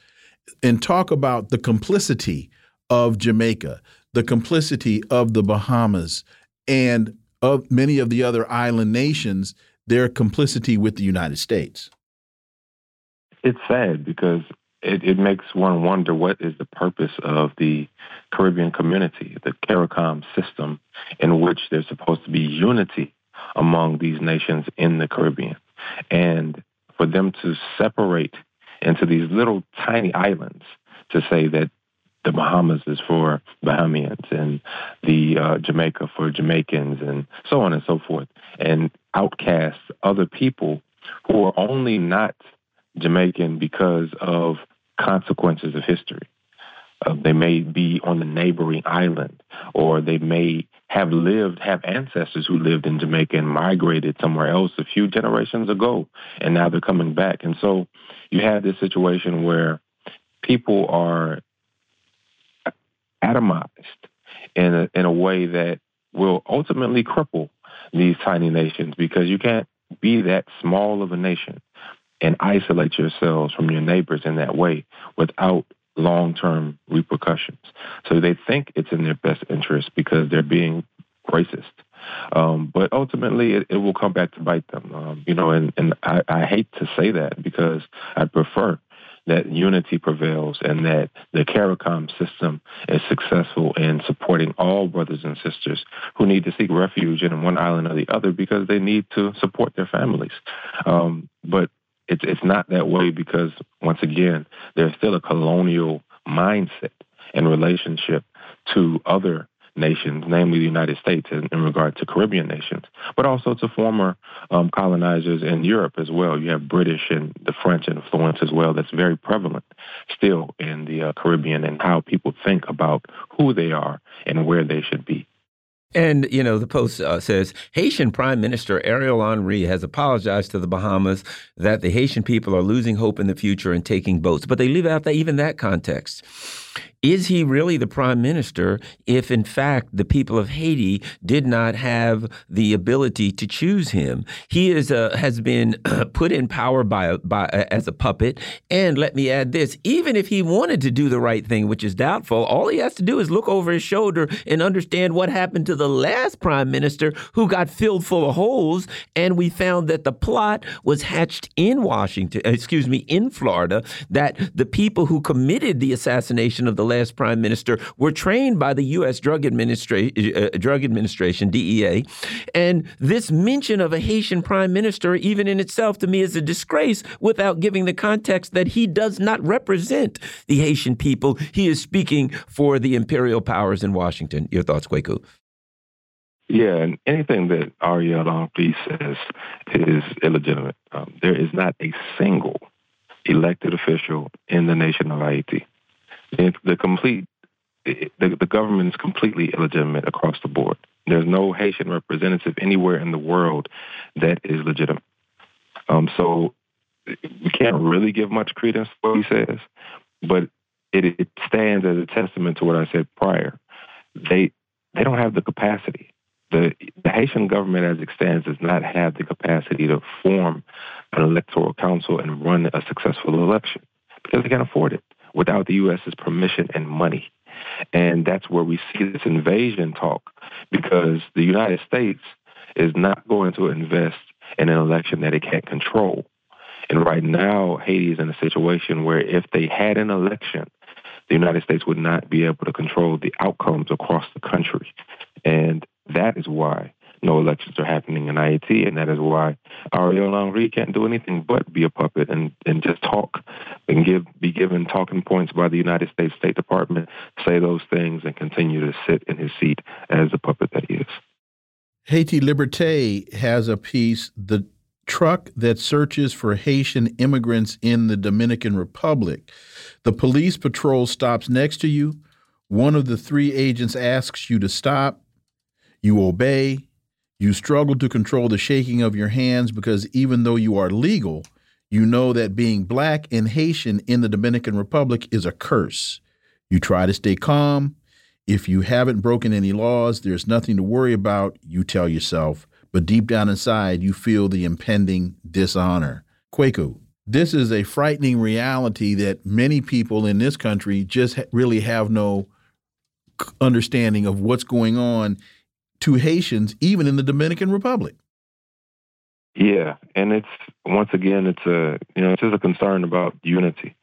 and talk about the complicity of Jamaica, the complicity of the Bahamas, and of many of the other island nations, their complicity with the United States. It's sad because it, it makes one wonder what is the purpose of the Caribbean community, the CARICOM system, in which there's supposed to be unity among these nations in the Caribbean. And for them to separate into these little tiny islands to say that the Bahamas is for Bahamians and the uh, Jamaica for Jamaicans and so on and so forth, and outcast other people who are only not Jamaican because of consequences of history. Uh, they may be on the neighboring island, or they may have lived, have ancestors who lived in Jamaica and migrated somewhere else a few generations ago, and now they're coming back. And so you have this situation where people are atomized in a, in a way that will ultimately cripple these tiny nations because you can't be that small of a nation and isolate yourselves from your neighbors in that way without long-term repercussions. So they think it's in their best interest because they're being racist. Um, but ultimately, it, it, will come back to bite them. Um, you know, and, and I, I hate to say that because I prefer that unity prevails and that the CARICOM system is successful in supporting all brothers and sisters who need to seek refuge in one island or the other because they need to support their families. Um, but it's it's not that way because once again, there's still a colonial mindset and relationship to other nations, namely the United States, in, in regard to Caribbean nations, but also to former um, colonizers in Europe as well. You have British and the French influence as well that's very prevalent still in the uh, Caribbean and how people think about who they are and where they should be. And, you know, the Post uh, says Haitian Prime Minister Ariel Henry has apologized to the Bahamas that the Haitian people are losing hope in the future and taking boats. But they leave out that, even that context. Is he really the prime minister if, in fact, the people of Haiti did not have the ability to choose him? He is a, has been put in power by, by as a puppet. And let me add this: even if he wanted to do the right thing, which is doubtful, all he has to do is look over his shoulder and understand what happened to the last prime minister who got filled full of holes. And we found that the plot was hatched in Washington, excuse me, in Florida. That the people who committed the assassination of the last prime minister were trained by the U.S. Drug, Administra uh, Drug Administration, DEA. And this mention of a Haitian prime minister, even in itself, to me, is a disgrace without giving the context that he does not represent the Haitian people. He is speaking for the imperial powers in Washington. Your thoughts, Kweku? Yeah, and anything that Ariel Henry says is illegitimate. Um, there is not a single elected official in the nation of Haiti the complete the, the government is completely illegitimate across the board. There's no Haitian representative anywhere in the world that is legitimate. Um, so we can't really give much credence to what he says, but it, it stands as a testament to what I said prior. They they don't have the capacity. The, the Haitian government, as it stands, does not have the capacity to form an electoral council and run a successful election because they can't afford it without the U.S.'s permission and money. And that's where we see this invasion talk because the United States is not going to invest in an election that it can't control. And right now, Haiti is in a situation where if they had an election, the United States would not be able to control the outcomes across the country. And that is why no elections are happening in Haiti, and that is why Ariel Henry can't do anything but be a puppet and, and just talk and give be given talking points by the United States State Department, say those things, and continue to sit in his seat as the puppet that he is. Haiti Liberté has a piece, the truck that searches for Haitian immigrants in the Dominican Republic. The police patrol stops next to you. One of the three agents asks you to stop. You obey. You struggle to control the shaking of your hands because even though you are legal, you know that being black and Haitian in the Dominican Republic is a curse. You try to stay calm. If you haven't broken any laws, there's nothing to worry about, you tell yourself. But deep down inside, you feel the impending dishonor. Kweku, this is a frightening reality that many people in this country just really have no understanding of what's going on to Haitians, even in the Dominican Republic. Yeah, and it's once again, it's a you know, it's just a concern about unity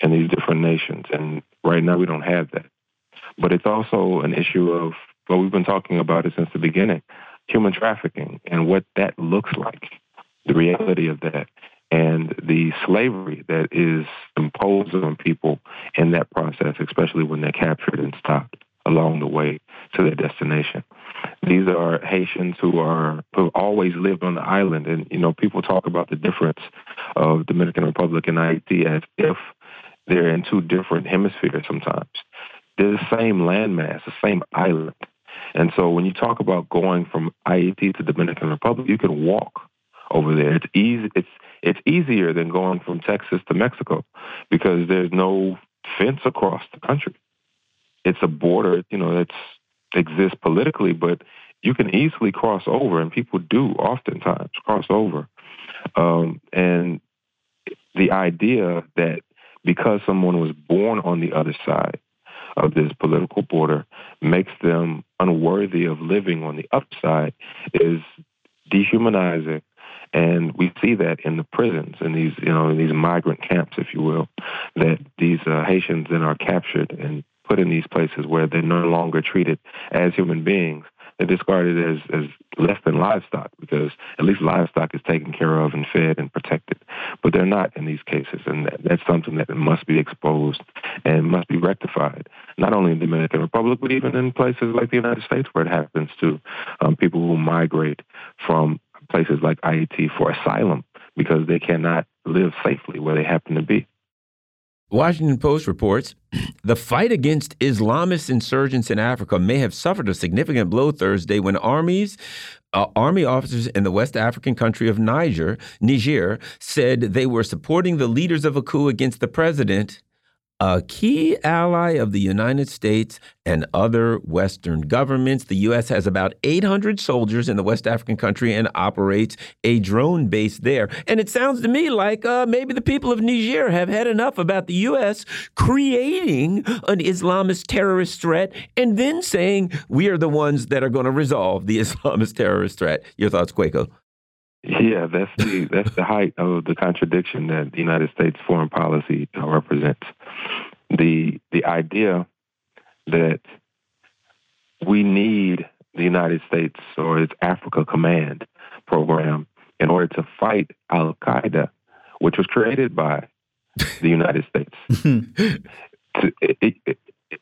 in these different nations, and right now we don't have that. But it's also an issue of well, we've been talking about it since the beginning, human trafficking and what that looks like, the reality of that, and the slavery that is imposed on people in that process, especially when they're captured and stopped along the way to their destination. These are Haitians who are who always lived on the island, and you know people talk about the difference of Dominican Republic and Haiti as if they're in two different hemispheres. Sometimes they're the same landmass, the same island, and so when you talk about going from Haiti to Dominican Republic, you can walk over there. It's easy. It's it's easier than going from Texas to Mexico because there's no fence across the country. It's a border, you know, that's exists politically, but you can easily cross over, and people do oftentimes cross over. Um, and the idea that because someone was born on the other side of this political border makes them unworthy of living on the upside is dehumanizing. And we see that in the prisons, in these, you know, in these migrant camps, if you will, that these uh, Haitians then are captured and put in these places where they're no longer treated as human beings. They're discarded as, as less than livestock because at least livestock is taken care of and fed and protected. But they're not in these cases, and that, that's something that must be exposed and must be rectified, not only in the Dominican Republic, but even in places like the United States where it happens to um, people who migrate from places like Haiti for asylum because they cannot live safely where they happen to be. Washington Post reports the fight against Islamist insurgents in Africa may have suffered a significant blow Thursday when armies uh, army officers in the West African country of Niger, Niger said they were supporting the leaders of a coup against the president a key ally of the United States and other Western governments. The U.S. has about 800 soldiers in the West African country and operates a drone base there. And it sounds to me like uh, maybe the people of Niger have had enough about the U.S. creating an Islamist terrorist threat and then saying we are the ones that are going to resolve the Islamist terrorist threat. Your thoughts, Kweku? Yeah, that's the that's the height of the contradiction that the United States foreign policy represents. The the idea that we need the United States or its Africa Command program in order to fight Al Qaeda, which was created by the United States. it, it,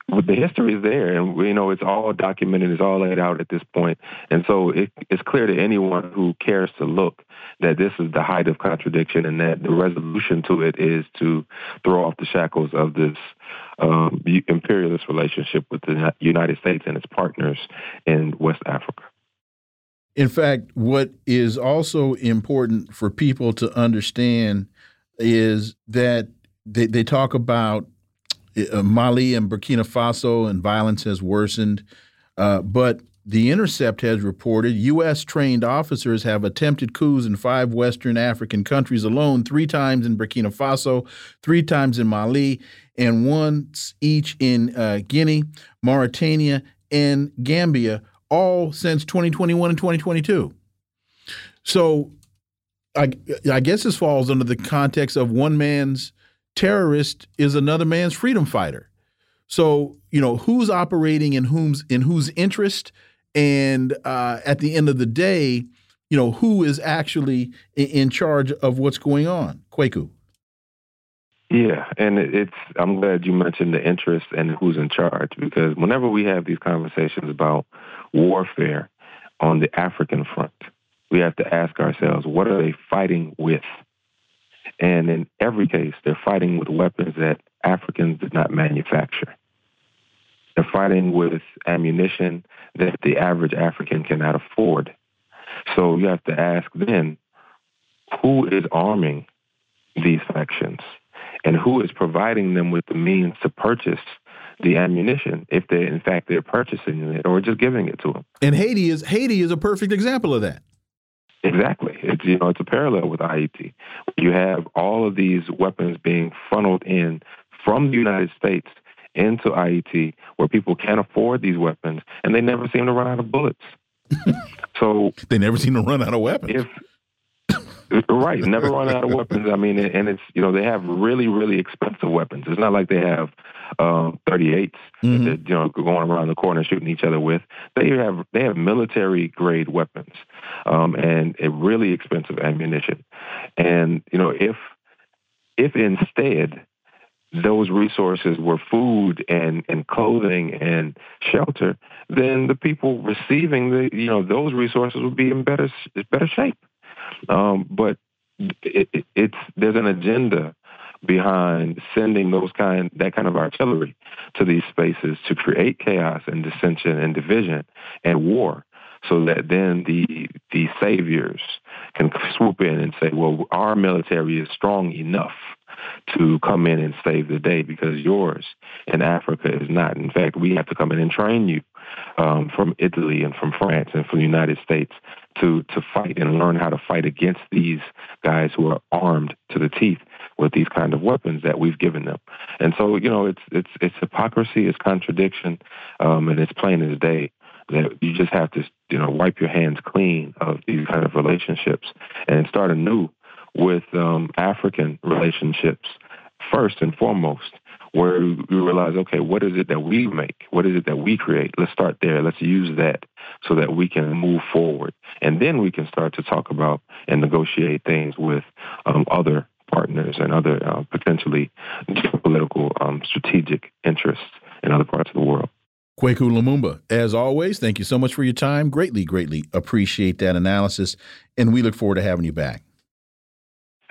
the history is there, and you know it's all documented, it's all laid out at this point, and so it, it's clear to anyone who cares to look that this is the height of contradiction, and that the resolution to it is to throw off the shackles of this um, imperialist relationship with the United States and its partners in West Africa. In fact, what is also important for people to understand is that they, they talk about uh, Mali and Burkina Faso and violence has worsened. Uh, but The Intercept has reported U.S. trained officers have attempted coups in five Western African countries alone, three times in Burkina Faso, three times in Mali, and once each in uh, Guinea, Mauritania, and Gambia, all since 2021 and 2022. So I, I guess this falls under the context of one man's terrorist is another man's freedom fighter. So you know who's operating in whom's in whose interest, and uh, at the end of the day, you know who is actually in charge of what's going on. Kwaku. Yeah, and it's. I'm glad you mentioned the interest and who's in charge because whenever we have these conversations about warfare on the African front, we have to ask ourselves, what are they fighting with? And in every case, they're fighting with weapons that Africans did not manufacture. They're fighting with ammunition that the average African cannot afford. So you have to ask then, who is arming these factions? And who is providing them with the means to purchase the ammunition if they in fact they're purchasing it or just giving it to them. And Haiti is Haiti is a perfect example of that. Exactly. It's you know it's a parallel with Haiti. You have all of these weapons being funneled in from the United States into Haiti, where people can't afford these weapons, and they never seem to run out of bullets. so they never seem to run out of weapons. If right, never run out of weapons. I mean, and it's you know they have really really expensive weapons. It's not like they have um, 38s mm-hmm. that you know going around the corner shooting each other with. They have they have military grade weapons um, and a really expensive ammunition. And you know if if instead those resources were food and, and clothing and shelter, then the people receiving the you know those resources would be in better better shape. Um, but it, it, it's there's an agenda behind sending those kind that kind of artillery to these spaces to create chaos and dissension and division and war so that then the the saviors can swoop in and say well our military is strong enough to come in and save the day because yours in Africa is not. In fact, we have to come in and train you um, from Italy and from France and from the United States to to fight and learn how to fight against these guys who are armed to the teeth with these kind of weapons that we've given them. And so, you know, it's it's it's hypocrisy, it's contradiction, um, and it's plain as day that you just have to, you know, wipe your hands clean of these kind of relationships and start anew with um, African relationships first and foremost, where we realize, okay, what is it that we make? What is it that we create? Let's start there. Let's use that so that we can move forward. And then we can start to talk about and negotiate things with um, other partners and other uh, potentially geopolitical um, strategic interests in other parts of the world. Kweku Lumumba, as always, thank you so much for your time. Greatly, greatly appreciate that analysis, and we look forward to having you back.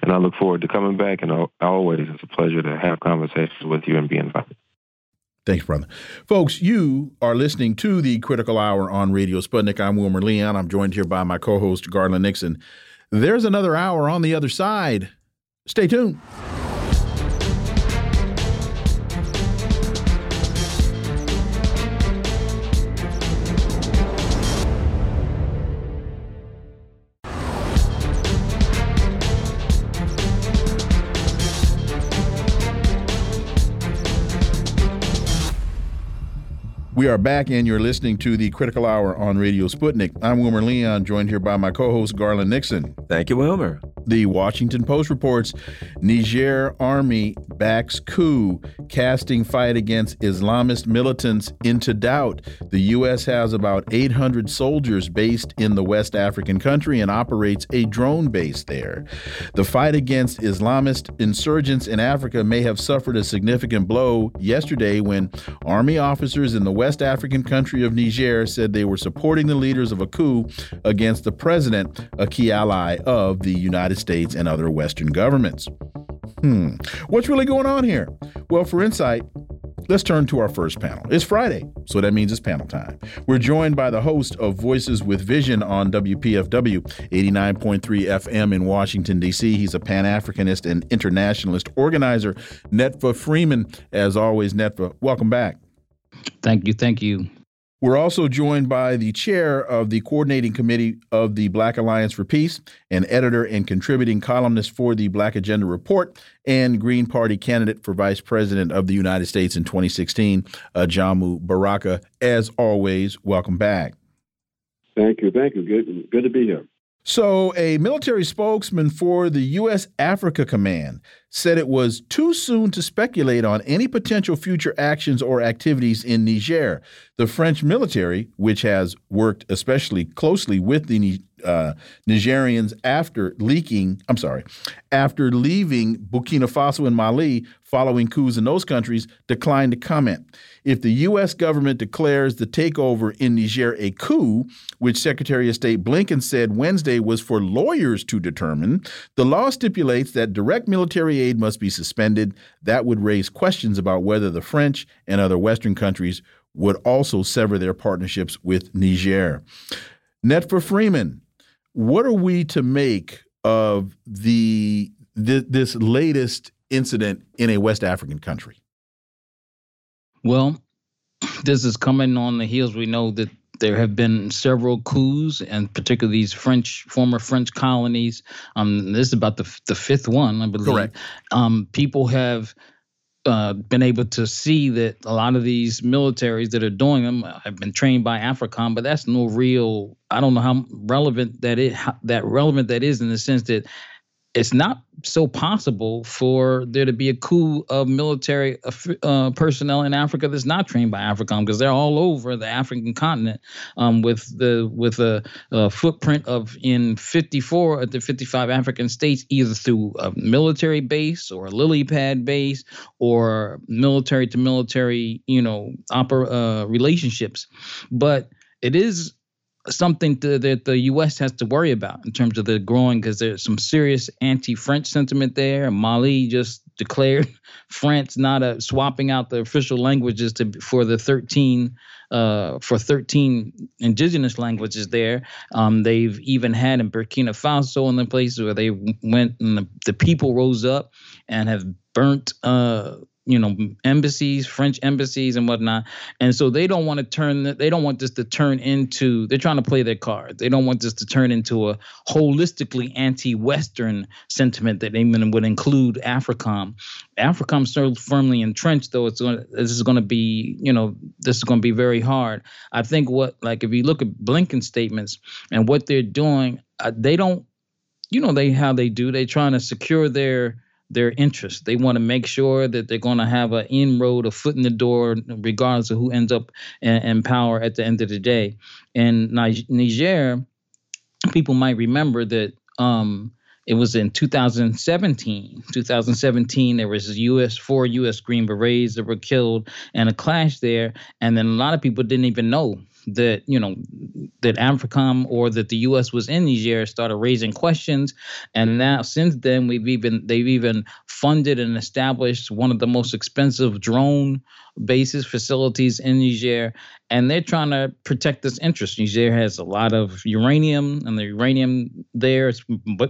And I look forward to coming back. And always, it's a pleasure to have conversations with you and be invited. Thanks, brother. Folks, you are listening to the Critical Hour on Radio Sputnik. I'm Wilmer Leon. I'm joined here by my co host, Garland Nixon. There's another hour on the other side. Stay tuned. We are back, and you're listening to the Critical Hour on Radio Sputnik. I'm Wilmer Leon, joined here by my co host, Garland Nixon. Thank you, Wilmer. The Washington Post reports Niger army backs coup, casting fight against Islamist militants into doubt. The U.S. has about 800 soldiers based in the West African country and operates a drone base there. The fight against Islamist insurgents in Africa may have suffered a significant blow yesterday when army officers in the West African country of Niger said they were supporting the leaders of a coup against the president, a key ally of the United United States and other Western governments. Hmm. What's really going on here? Well, for insight, Let's turn to our first panel. It's Friday, so that means it's panel time. We're joined by the host of Voices with Vision on WPFW 89.3 FM in Washington, D.C. He's a Pan Africanist and internationalist organizer, Netfa Freeman. As always, Netfa, welcome back. Thank you. Thank you. We're also joined by the chair of the coordinating committee of the Black Alliance for Peace, an editor and contributing columnist for the Black Agenda Report, and Green Party candidate for vice president of the United States in 2016, Ajamu Baraka. As always, welcome back. Thank you. Thank you. Good, good to be here. So, a military spokesman for the U.S. Africa Command said it was too soon to speculate on any potential future actions or activities in Niger. The French military, which has worked especially closely with the uh, Nigerians after leaking, I'm sorry, after leaving Burkina Faso and Mali following coups in those countries, declined to comment. If the U.S. government declares the takeover in Niger a coup, which Secretary of State Blinken said Wednesday was for lawyers to determine, the law stipulates that direct military aid must be suspended. That would raise questions about whether the French and other Western countries would also sever their partnerships with Niger. Netfa Freeman, what are we to make of the this latest incident in a West African country? Well, this is coming on the heels. We know that there have been several coups, and particularly these French former French colonies. Um, this is about the the fifth one, I believe. Correct. Um, people have uh, been able to see that a lot of these militaries that are doing them have been trained by AFRICOM, but that's no real. I don't know how relevant that is. That relevant that is in the sense that it's not so possible for there to be a coup of military uh, personnel in Africa that's not trained by AFRICOM because they're all over the African continent um, with the with a, a, footprint of in 54 of the 55 African states either through a military base or a lily pad base or military to military you know opera uh, relationships. But it is something to, that the U.S. has to worry about in terms of the growing, because there's some serious anti-French sentiment there. Mali just declared France not a swapping out the official languages to for the 13 uh, for 13 indigenous languages there. Um, they've even had in Burkina Faso in the places where they went and the, the people rose up and have burnt uh, you know embassies french embassies and whatnot. And so they don't want to turn they don't want this to turn into they're trying to play their cards. They don't want this to turn into a holistically anti-western sentiment that even would include africom. Africom's so firmly entrenched though it's going this is going to be you know this is going to be very hard. I think what like if you look at blinken statements and what they're doing uh, they don't you know they how they do they're trying to secure their their interests. They want to make sure that they're going to have an inroad, a foot in the door, regardless of who ends up in, in power at the end of the day. In Niger, people might remember that um, it was in 2017. 2017, there was U.S. four U.S. Green Berets that were killed and a clash there, and then a lot of people didn't even know that you know that AFRICOM or that the U.S. was in Niger started raising questions, and now since then we've even they've even funded and established one of the most expensive drone bases facilities in Niger, and they're trying to protect this interest. Niger has a lot of uranium, and the uranium there is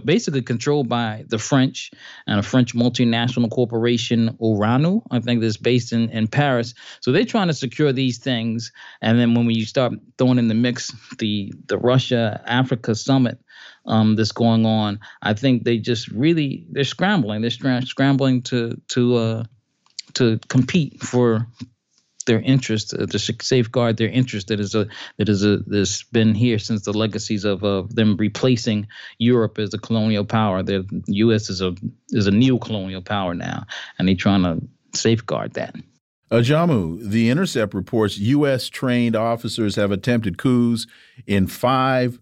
basically controlled by the French and a French multinational corporation, Orano, I think that's based in, in Paris. So they're trying to secure these things, and then when we start throwing in the mix the the Russia Africa summit um, that's going on, I think they just really they're scrambling. They're scrambling to to uh, to compete for their interest, uh, to safeguard their interest that is a that is a that's been here since the legacies of uh, them replacing Europe as a colonial power. The U.S. is a is a neo-colonial power now, and they're trying to safeguard that. Ajamu, The Intercept reports U.S. trained officers have attempted coups in five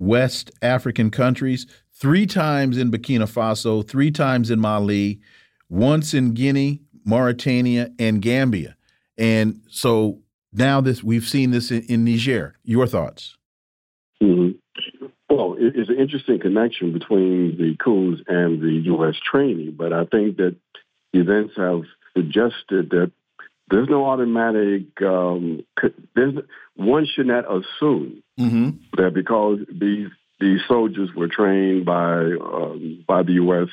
West African countries, three times in Burkina Faso, three times in Mali, once in Guinea, Mauritania, and Gambia. And so now this we've seen this in, in Niger. Your thoughts? Mm -hmm. Well, it's an interesting connection between the coups and the U.S. training, but I think that events have suggested that there's no automatic. Um, there's one should not assume Mm-hmm. that because these these soldiers were trained by um, by the U.S.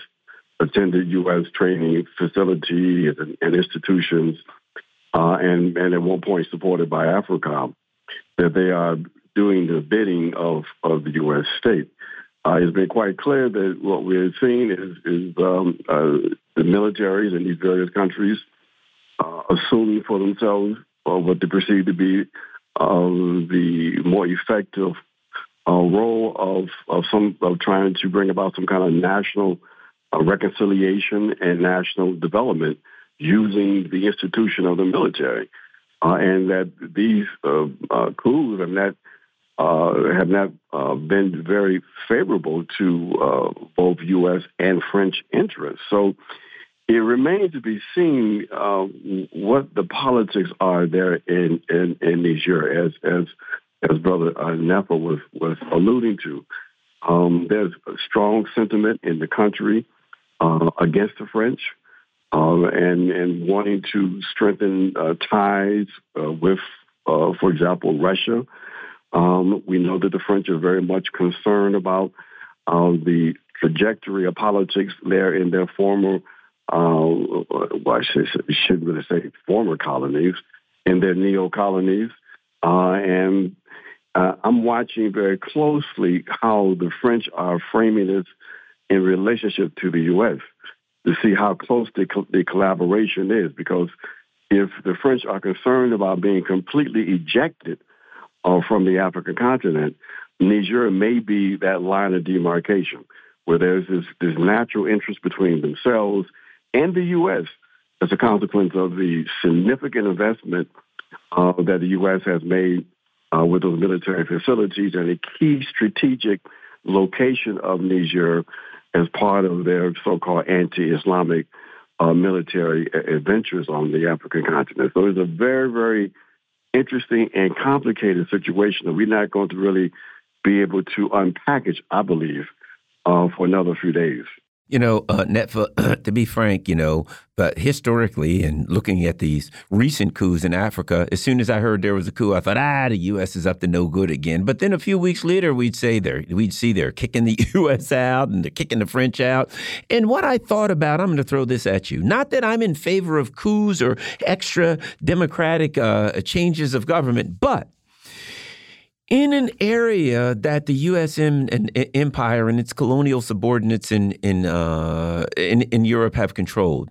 attended U.S. training facilities and, and institutions, uh, and and at one point supported by AFRICOM, that they are doing the bidding of of the U.S. state. Uh, it's been quite clear that what we're seeing is is um, uh, the militaries in these various countries uh, assuming for themselves uh, what they perceive to be uh, the more effective role of, of some of trying to bring about some kind of national reconciliation and national development using the institution of the military, uh, and that these uh, uh, coups have not uh, have not uh, been very favorable to uh, both U.S. and French interests. So it remains to be seen what the politics are there in in, in Niger, as as as Brother uh, Netfa was was alluding to. Um, there's a strong sentiment in the country uh, against the French. Uh, and and wanting to strengthen uh, ties uh, with, for example, Russia. Um, we know that the French are very much concerned about uh, the trajectory of politics there in their former, well, I should, shouldn't really say former colonies, in their neo colonies. And uh, I'm watching very closely how the French are framing this in relationship to the U.S. to see how close the, the collaboration is. Because if the French are concerned about being completely ejected uh, from the African continent, Niger may be that line of demarcation where there's this, this natural interest between themselves and the U.S. as a consequence of the significant investment uh, that the U.S. has made uh, with those military facilities and a key strategic location of Niger as part of their so-called anti-Islamic uh, military adventures on the African continent. So it's a very, very interesting and complicated situation that we're not going to really be able to unpackage, I believe, uh, for another few days. You know, uh, to be frank, you know, but historically and looking at these recent coups in Africa, as soon as I heard there was a coup, I thought, ah, the U.S. is up to no good again. But then a few weeks later, we'd say they're, we'd see they're kicking the U.S. out and they're kicking the French out. And what I thought about, I'm going to throw this at you. Not that I'm in favor of coups or extra democratic uh, changes of government, but in an area that the U.S. empire and its colonial subordinates in in, uh, in in Europe have controlled,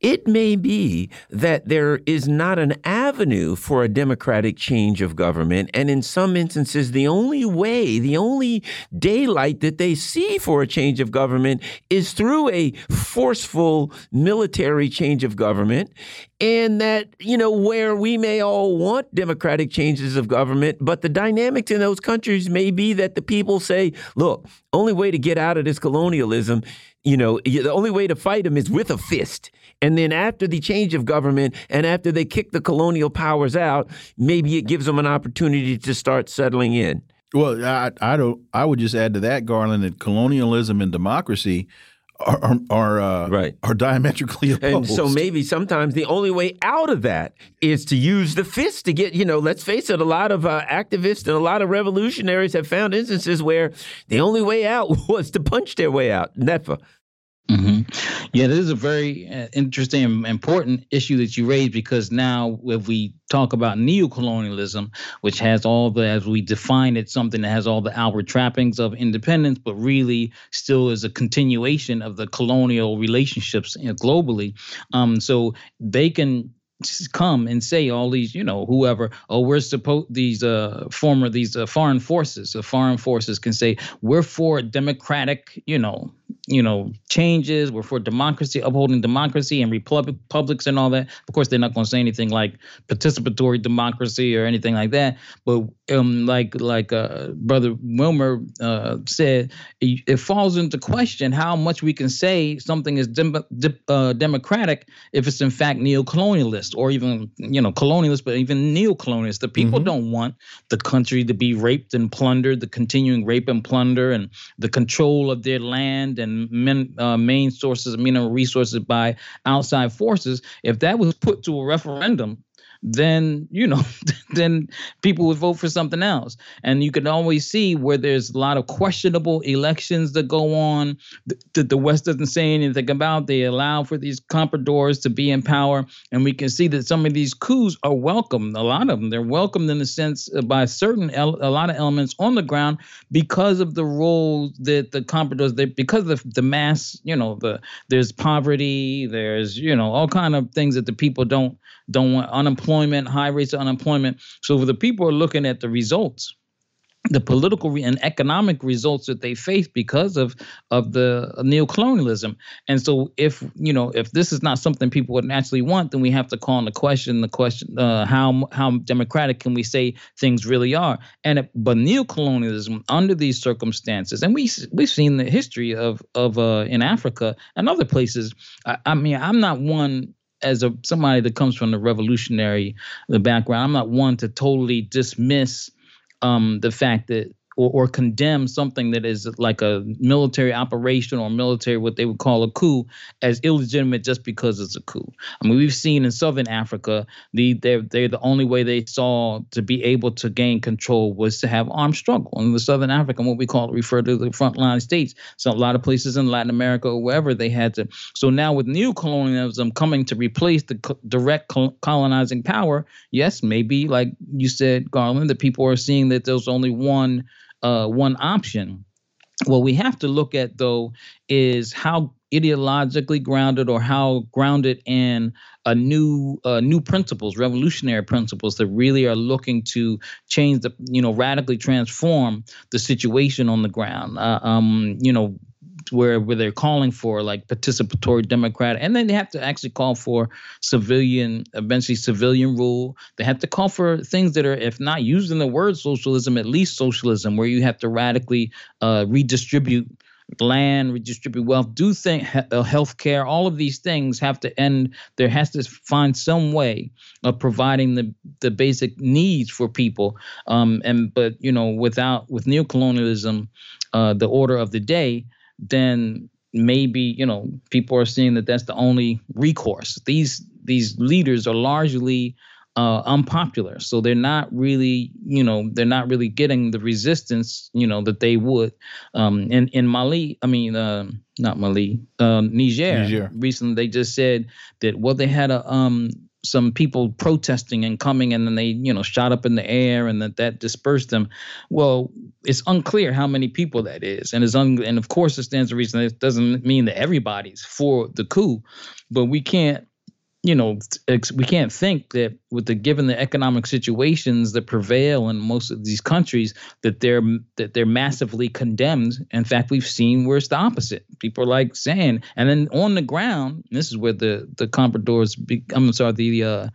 it may be that there is not an avenue for a democratic change of government, and in some instances, the only way, the only daylight that they see for a change of government is through a forceful military change of government, and that you know where we may all want democratic changes of government, but the dynamics in those countries may be that the people say, "Look, only way to get out of this colonialism, you know, the only way to fight them is with a fist." And then after the change of government and after they kick the colonial powers out, maybe it gives them an opportunity to start settling in. Well, I, I don't. I would just add to that, Garland, that colonialism and democracy are are uh, right are diametrically opposed. And so maybe sometimes the only way out of that is to use the fist to get you know. Let's face it, a lot of uh, activists and a lot of revolutionaries have found instances where the only way out was to punch their way out. Never. Mm -hmm. Yeah, this is a very uh, interesting and important issue that you raised because now, if we talk about neocolonialism, which has all the, as we define it, something that has all the outward trappings of independence, but really still is a continuation of the colonial relationships globally. Um, so they can come and say all these, you know, whoever, oh, we're supposed these uh former these uh, foreign forces, the uh, foreign forces can say we're for democratic, you know, you know, changes. We're for democracy, upholding democracy and republic, republics and all that. Of course, they're not going to say anything like participatory democracy or anything like that. But um, like like uh, Brother Wilmer uh, said, it, it, falls into question how much we can say something is dem- de- uh, democratic if it's in fact neo-colonialist or even you know colonialist, but even neo-colonialist. The people mm-hmm. don't want the country to be raped and plundered, the continuing rape and plunder, and the control of their land and uh, main sources of mineral resources by outside forces, if that was put to a referendum, then you know then people would vote for something else. And you can always see where there's a lot of questionable elections that go on. That the west doesn't say anything about they allow for these compradors to be in power. And we can see that some of these coups are welcomed a lot of them they're welcomed in a sense by certain a lot of elements on the ground because of the role that the compradors they because of the mass you know the there's poverty there's you know all kind of things that the people don't don't want unemployment, high rates of unemployment. So the people are looking at the results, the political and economic results that they face because of of the neocolonialism. And so if you know if this is not something people would naturally want, then we have to call into question the question uh, how how democratic can we say things really are? And if, but neocolonialism under these circumstances, and we we've seen the history of of uh, in Africa and other places. I, I mean, I'm not one as a somebody that comes from the revolutionary the background, I'm not one to totally dismiss um, the fact that or, or condemn something that is like a military operation or military what they would call a coup as illegitimate just because it's a coup. I mean, we've seen in Southern Africa the they're they're the only way they saw to be able to gain control was to have armed struggle. In the Southern Africa, what we call refer to the frontline states. So a lot of places in Latin America or wherever they had to. So now with new colonialism coming to replace the co- direct colonizing power, yes, maybe like you said, Garland, that people are seeing that there's only one uh, one option. What we have to look at, though, is how ideologically grounded or how grounded in a new uh, new principles revolutionary principles that really are looking to change the you know radically transform the situation on the ground uh, um, you know where where they're calling for like participatory democratic and then they have to actually call for civilian eventually civilian rule they have to call for things that are if not using the word socialism at least socialism where you have to radically uh, redistribute land, redistribute wealth, do think uh, health care, all of these things have to end. There has to find some way of providing the the basic needs for people. Um, and but you know, without with neocolonialism, uh, the order of the day, then maybe you know people are seeing that that's the only recourse. These these leaders are largely uh, unpopular, so they're not really you know they're not really getting the resistance you know that they would. Um, in in Mali, I mean uh, not Mali, uh, Niger, Niger. Recently, they just said that well they had a um some people protesting and coming and then they you know shot up in the air and that that dispersed them. Well it's unclear how many people that is and it's un- and of course it stands to reason it doesn't mean that everybody's for the coup but we can't you know, we can't think that with the given the economic situations that prevail in most of these countries that they're that they're massively condemned. In fact, we've seen where it's the opposite. People are like saying, and then on the ground, this is where the the compradors, be, I'm sorry, the uh,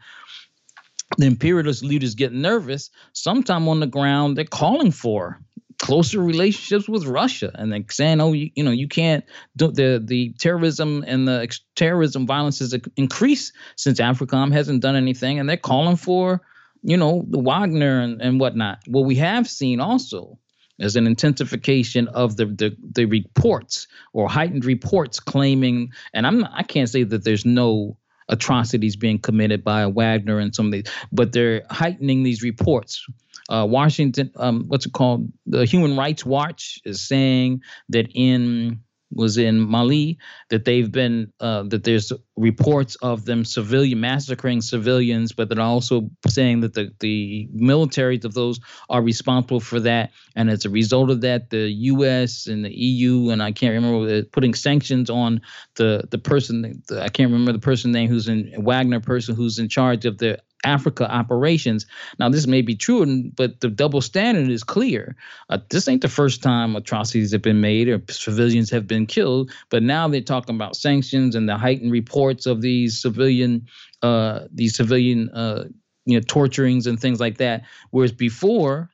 the imperialist leaders get nervous. Sometime on the ground, they're calling for closer relationships with Russia and then saying, oh, you, you know, you can't do the the terrorism and the ex- terrorism violence has increased since AFRICOM hasn't done anything, and they're calling for, you know, the Wagner and, and whatnot. What we have seen also is an intensification of the, the the reports or heightened reports claiming, and I'm I can't say that there's no atrocities being committed by Wagner and some of these, but they're heightening these reports uh, Washington, um, what's it called? The Human Rights Watch is saying that in was in Mali that they've been uh, that there's reports of them civilian massacring civilians, but they're also saying that the the militaries of those are responsible for that, and as a result of that, the U.S. and the EU and I can't remember putting sanctions on the the person I can't remember the person name who's in Wagner person who's in charge of the Africa operations. Now, this may be true, but the double standard is clear. Uh, this ain't the first time atrocities have been made or civilians have been killed, but now they're talking about sanctions and the heightened reports of these civilian, uh, these civilian, uh, you know, torturings and things like that. Whereas before,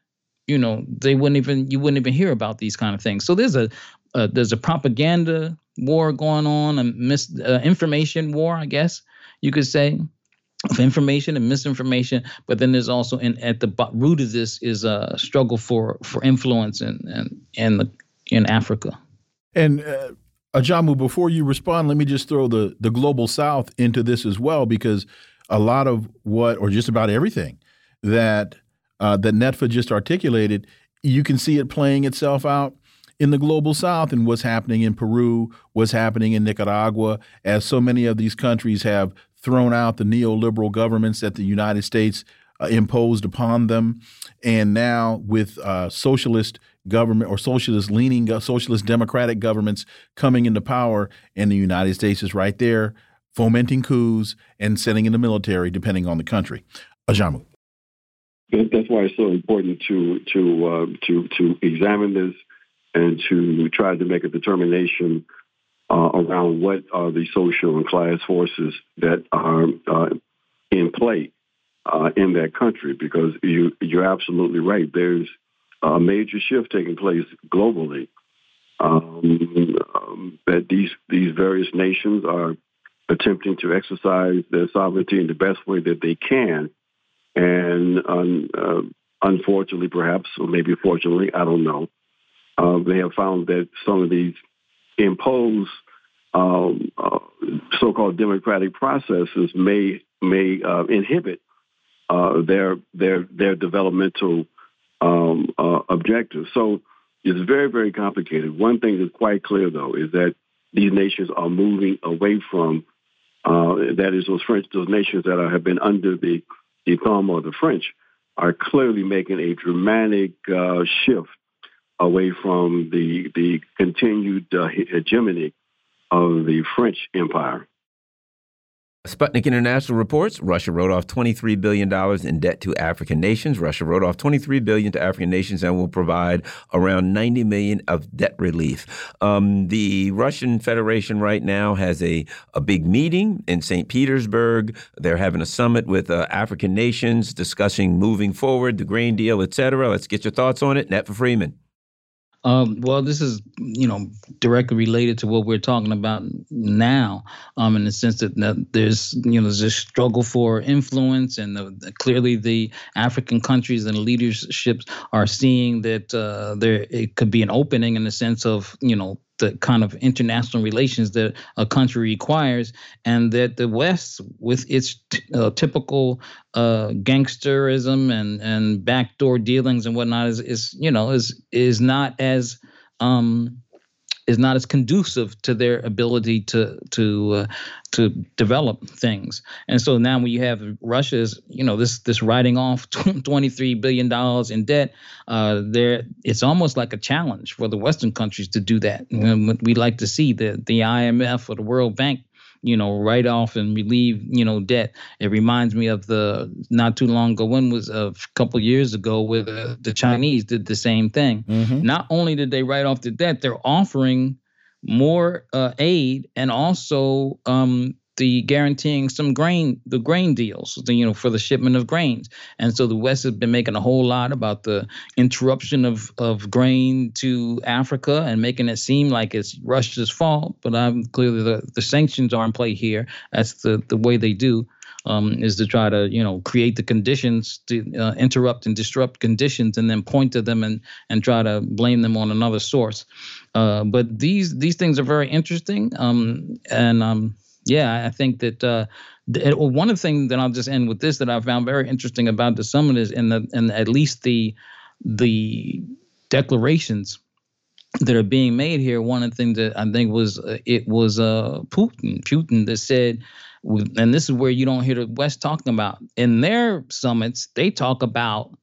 you know, they wouldn't even you wouldn't even hear about these kind of things. So there's a uh, there's a propaganda war going on, a misinformation uh, war, I guess you could say of information and misinformation, but then there's also in at the root of this is a struggle for for influence in in in, the, in Africa. And uh, Ajamu, before you respond, let me just throw the the global South into this as well, because a lot of what, or just about everything that uh, that Netfa just articulated, you can see it playing itself out in the global South and what's happening in Peru, what's happening in Nicaragua, as so many of these countries have thrown out the neoliberal governments that the United States uh, imposed upon them, and now with uh, socialist government or socialist leaning uh, socialist democratic governments coming into power and the United States is right there fomenting coups and sending in the military depending on the country. Ajamu. That's why it's so important to to uh, to to examine this and to try to make a determination uh, around what are the social and class forces that are uh, in play uh, in that country. Because you you're absolutely right. There's a major shift taking place globally. Um, um, that these these various nations are attempting to exercise their sovereignty in the best way that they can, and um, unfortunately, perhaps, or maybe fortunately, I don't know, uh, they have found that some of these imposed um, uh, so-called democratic processes may may uh, inhibit uh, their their their developmental um, uh, objectives. So it's very, very complicated. One thing that's quite clear, though, is that these nations are moving away from, uh, that is, those French, those nations that are, have been under the, the thumb of the French are clearly making a dramatic uh, shift away from the the continued uh, hegemony of the French Empire. Sputnik International reports Russia wrote off $23 billion in debt to African nations. Russia wrote off 23 billion to African nations and will provide around 90 million of debt relief. Um, the Russian Federation right now has a, a big meeting in St. Petersburg. They're having a summit with uh, African nations discussing moving forward, the grain deal, et cetera. Let's get your thoughts on it. Netfa Freeman. Um, well, this is you know directly related to what we're talking about now, um, in the sense that, that there's you know there's a struggle for influence, and the, the, clearly the African countries and leaderships are seeing that uh, there it could be an opening in the sense of you know the kind of international relations that a country requires, and that the West, with its t- uh, typical uh, gangsterism and and backdoor dealings and whatnot, is is you know is is not as um, is not as conducive to their ability to to uh, to develop things. And so now when you have Russia's, you know, this this writing off 23 billion dollars in debt, uh, there it's almost like a challenge for the Western countries to do that. And we like to see the the IMF or the World Bank you know, write off and relieve, you know, debt. It reminds me of the not too long ago, when was a couple years ago, where the, the Chinese did the same thing. Mm-hmm. Not only did they write off the debt, they're offering more uh, aid and also um, the guaranteeing some grain, the grain deals, you know, for the shipment of grains. And so the West has been making a whole lot about the interruption of, of grain to Africa and making it seem like it's Russia's fault. But I'm clearly the, the sanctions are in play here. That's the, the way they do. Um, is to try to you know create the conditions to uh, interrupt and disrupt conditions and then point to them and and try to blame them on another source. Uh, but these these things are very interesting. Um, and um, yeah, I think that uh, the, one of the things that I'll just end with this that I found very interesting about the summit is in the and at least the the declarations that are being made here. One of the things that I think was uh, it was uh, Putin Putin that said, and this is where you don't hear the West talking about in their summits. They talk about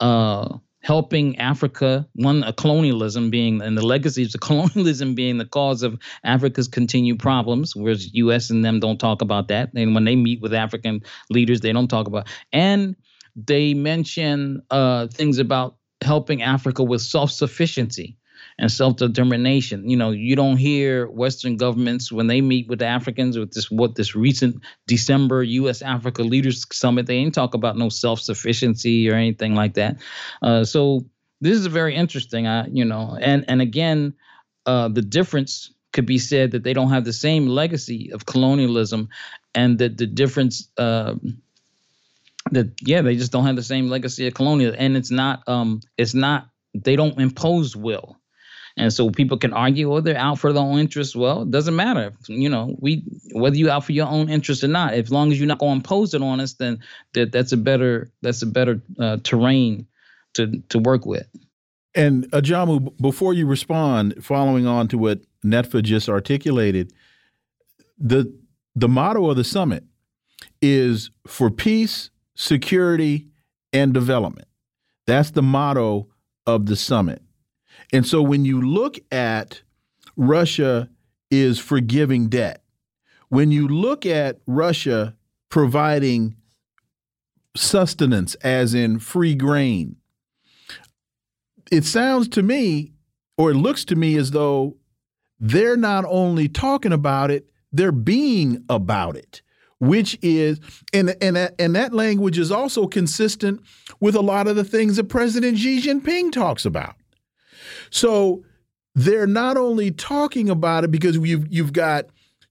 uh, helping Africa, one, a colonialism being, and the legacies of colonialism being the cause of Africa's continued problems, whereas U.S. and them don't talk about that. And when they meet with African leaders, they don't talk about. And they mention uh, things about helping Africa with self-sufficiency and self-determination. You know, you don't hear Western governments when they meet with Africans with this what this recent December U.S. Africa Leaders Summit. They ain't talk about no self-sufficiency or anything like that. Uh, so this is very interesting. I, you know, and and again, uh, the difference could be said that they don't have the same legacy of colonialism, and that the difference. Uh, that yeah, they just don't have the same legacy of colonial, and it's not um, it's not they don't impose will And so people can argue, oh, they're out for their own interest. Well, it doesn't matter. You know, we whether you're out for your own interest or not, as long as you're not going to impose it on us, then that that's a better that's a better uh, terrain to to work with. And Ajamu, before you respond, following on to what Netfa just articulated, the the motto of the summit is for peace, security, and development. That's the motto of the summit. And so when you look at Russia is forgiving debt, when you look at Russia providing sustenance, as in free grain, it sounds to me, or it looks to me as though they're not only talking about it, they're being about it which is and and and that language is also consistent with a lot of the things that President Xi Jinping talks about. So they're not only talking about it because you've you've got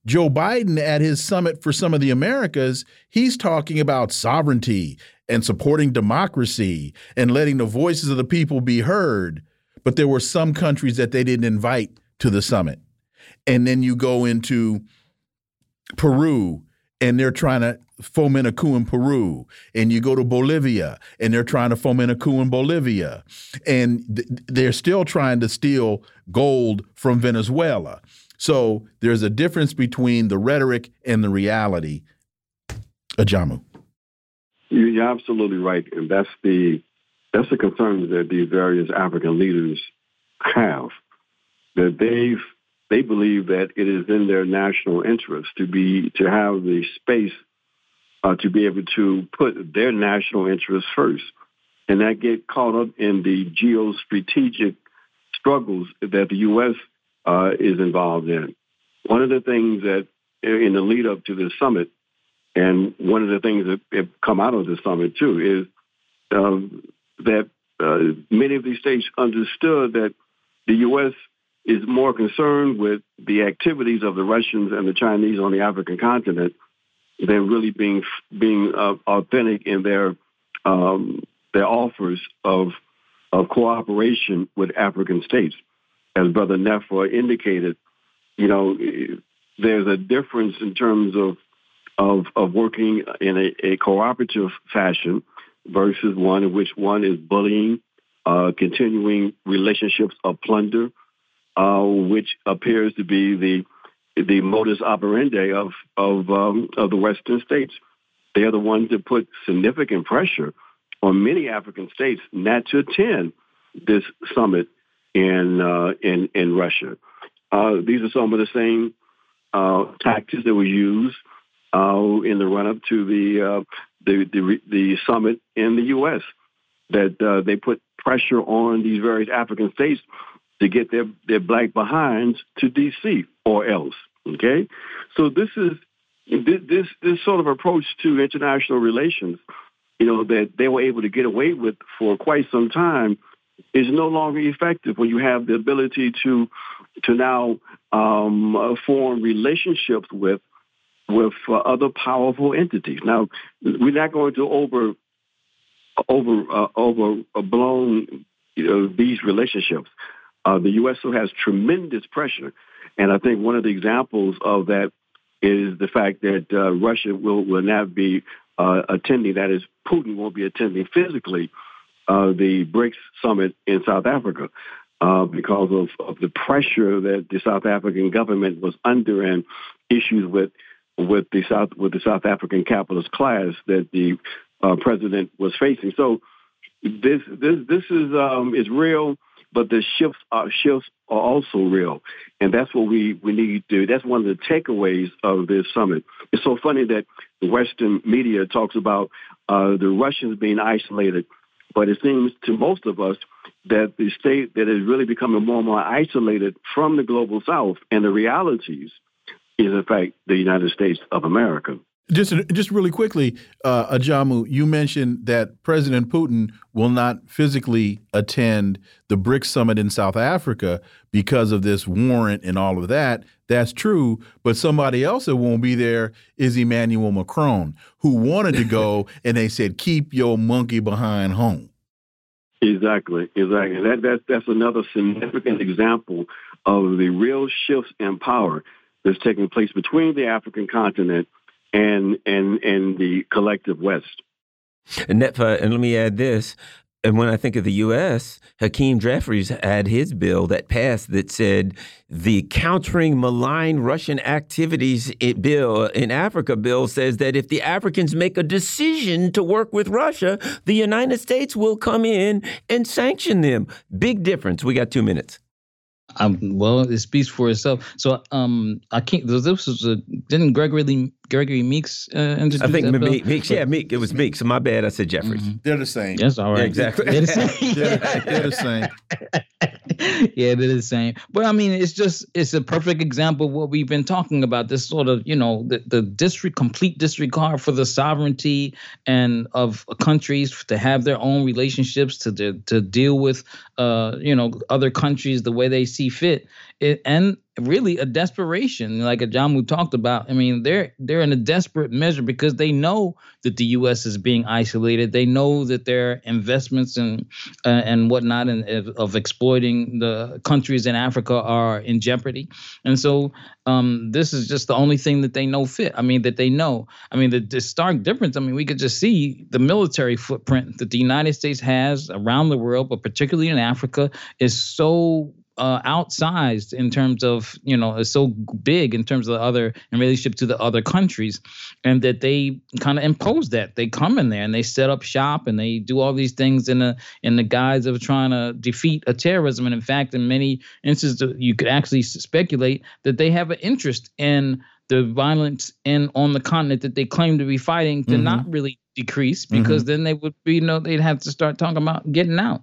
Joe Biden at his summit for some of the Americas, he's talking about sovereignty and supporting democracy and letting the voices of the people be heard. But there were some countries that they didn't invite to the summit. And then you go into Peru and they're trying to foment a coup in Peru, and you go to Bolivia, and they're trying to foment a coup in Bolivia, and th they're still trying to steal gold from Venezuela. So there's a difference between the rhetoric and the reality. Ajamu. You're absolutely right, and that's the that's the concern that these various African leaders have. That they've they believe that it is in their national interest to be to have the space uh, to be able to put their national interests first, and that get caught up in the geostrategic struggles that the U.S. Uh, is involved in. One of the things that in the lead up to the summit, and one of the things that have come out of this summit too, is um, that uh, many of these states understood that the U.S is more concerned with the activities of the Russians and the Chinese on the African continent than really being being uh, authentic in their um, their offers of of cooperation with African states. As Brother Netfa indicated, you know, there's a difference in terms of of, of working in a, a cooperative fashion versus one in which one is bullying, uh, continuing relationships of plunder, uh, which appears to be the the modus operandi of of um, of the Western states. They are the ones that put significant pressure on many African states not to attend this summit in uh, in in Russia. Uh, these are some of the same uh, tactics that were used uh, in the run up to the, uh, the, the the summit in the U.S. That uh, they put pressure on these various African states to get their, their black behinds to D.C. or else. Okay, so this is this this sort of approach to international relations, you know, that they were able to get away with for quite some time, is no longer effective when you have the ability to to now um, form relationships with with uh, other powerful entities. Now, we're not going to over over uh, overblown you know, these relationships. Uh, the U.S. still has tremendous pressure, and I think one of the examples of that is the fact that uh, Russia will will not be uh, attending. That is, Putin won't be attending physically uh, the BRICS summit in South Africa. Uh, because of, of the pressure that the South African government was under and issues with with the South with the South African capitalist class that the uh, president was facing. So this this this is um, is real but the shifts are shifts are also real, and that's what we we need to. Do. That's one of the takeaways of this summit. It's so funny that the Western media talks about uh, the Russians being isolated, but it seems to most of us that the state that is really becoming more and more isolated from the global South and the realities is in fact the United States of America. Just, just really quickly, uh, Ajamu, you mentioned that President Putin will not physically attend the BRICS summit in South Africa because of this warrant and all of that. That's true, but somebody else that won't be there is Emmanuel Macron, who wanted to go, and they said, "Keep your monkey behind home." Exactly, exactly. That that that's another significant example of the real shifts in power that's taking place between the African continent and and and the collective West. And, that, uh, and let me add this: and when I think of the U.S., Hakeem Jeffries had his bill that passed that said the countering malign Russian activities bill in Africa bill says that if the Africans make a decision to work with Russia, the United States will come in and sanction them. Big difference. We got two minutes. Um, well, it speaks for itself. So, um, I can't. This was a, didn't Gregory Gregory Meeks uh, introduce I think that Meeks. Meeks. Yeah, Meeks. It was Meeks. So my bad. I said Jeffries. Mhm. They're the same. Yes, all right. Yeah, exactly. They're the same. They're, they're the same. yeah, they're the same. But I mean, it's just it's a perfect example of what we've been talking about. This sort of, you know, the, the district complete disregard for the sovereignty and of countries to have their own relationships to to, to deal with uh, you know, other countries the way they see fit. It, and really a desperation, like Ajamu talked about. I mean, they're they're in a desperate measure because they know that the U.S. is being isolated. They know that their investments and uh, and whatnot and of, of exploiting the countries in Africa are in jeopardy. And so um, this is just the only thing that they know fit. I mean, that they know. I mean, the, the stark difference. I mean, we could just see the military footprint that the United States has around the world, but particularly in Africa, is so uh, outsized in terms of you know is so big in terms of the other in relationship to the other countries, and that they kind of impose that they come in there and they set up shop and they do all these things in the in the guise of trying to defeat a terrorism. And in fact, in many instances, you could actually speculate that they have an interest in the violence in on the continent that they claim to be fighting to Mhm. not really decrease because then they would be you know they'd have to start talking about getting out.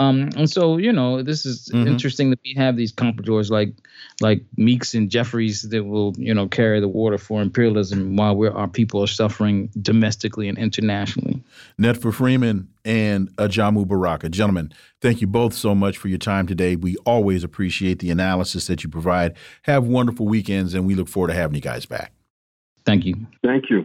Um, and so you know this is Mhm. interesting that we have these compradors like like Meeks and Jeffries that will you know carry the water for imperialism while we're, our people are suffering domestically and internationally. Netfa Freeman and Ajamu Baraka. Gentlemen, thank you both so much for your time today. We always appreciate the analysis that you provide. Have wonderful weekends, and we look forward to having you guys back. Thank you. Thank you.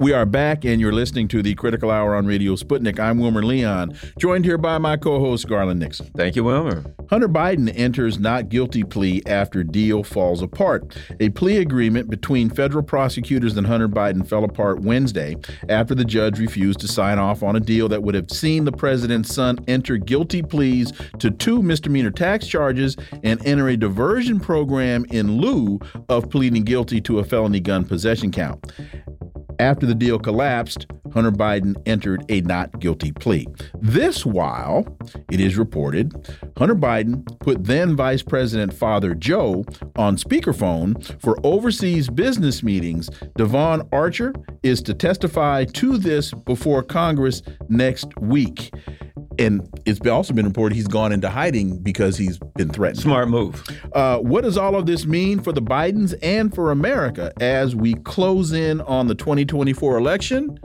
We are back, and you're listening to the Critical Hour on Radio Sputnik. I'm Wilmer Leon, joined here by my co host, Garland Nixon. Thank you, Wilmer. Hunter Biden enters not guilty plea after deal falls apart. A plea agreement between federal prosecutors and Hunter Biden fell apart Wednesday after the judge refused to sign off on a deal that would have seen the president's son enter guilty pleas to two misdemeanor tax charges and enter a diversion program in lieu of pleading guilty to a felony gun possession count. After the deal collapsed, Hunter Biden entered a not guilty plea. This while, it is reported, Hunter Biden put then Vice President Father Joe on speakerphone for overseas business meetings. Devon Archer is to testify to this before Congress next week. And it's also been reported he's gone into hiding because he's been threatened. Smart move. Uh, what does all of this mean for the Bidens and for America as we close in on the 2024 election?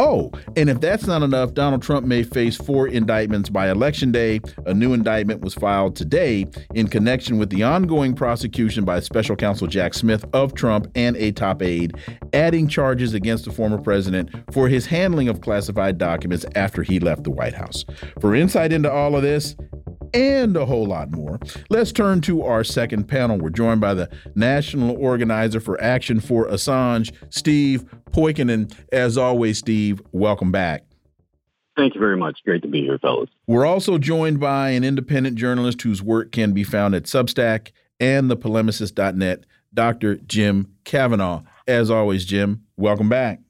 Oh, and if that's not enough, Donald Trump may face four indictments by Election Day. A new indictment was filed today in connection with the ongoing prosecution by Special Counsel Jack Smith of Trump and a top aide, adding charges against the former president for his handling of classified documents after he left the White House. For insight into all of this, and a whole lot more. Let's turn to our second panel. We're joined by the national organizer for Action for Assange, Steve Poikonen. As always, Steve, welcome back. Thank you very much. Great to be here, fellas. We're also joined by an independent journalist whose work can be found at Substack and thepolemicist.net, Dr. Jim Kavanagh. As always, Jim, welcome back.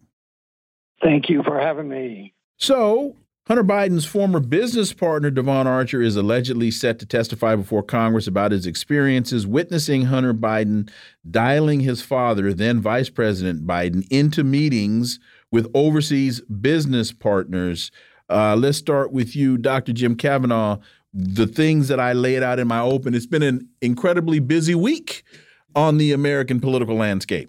Thank you for having me. So, Hunter Biden's former business partner, Devon Archer, is allegedly set to testify before Congress about his experiences witnessing Hunter Biden dialing his father, then Vice President Biden, into meetings with overseas business partners. Uh, let's start with you, Dr. Jim Kavanagh. The things that I laid out in my open, it's been an incredibly busy week on the American political landscape.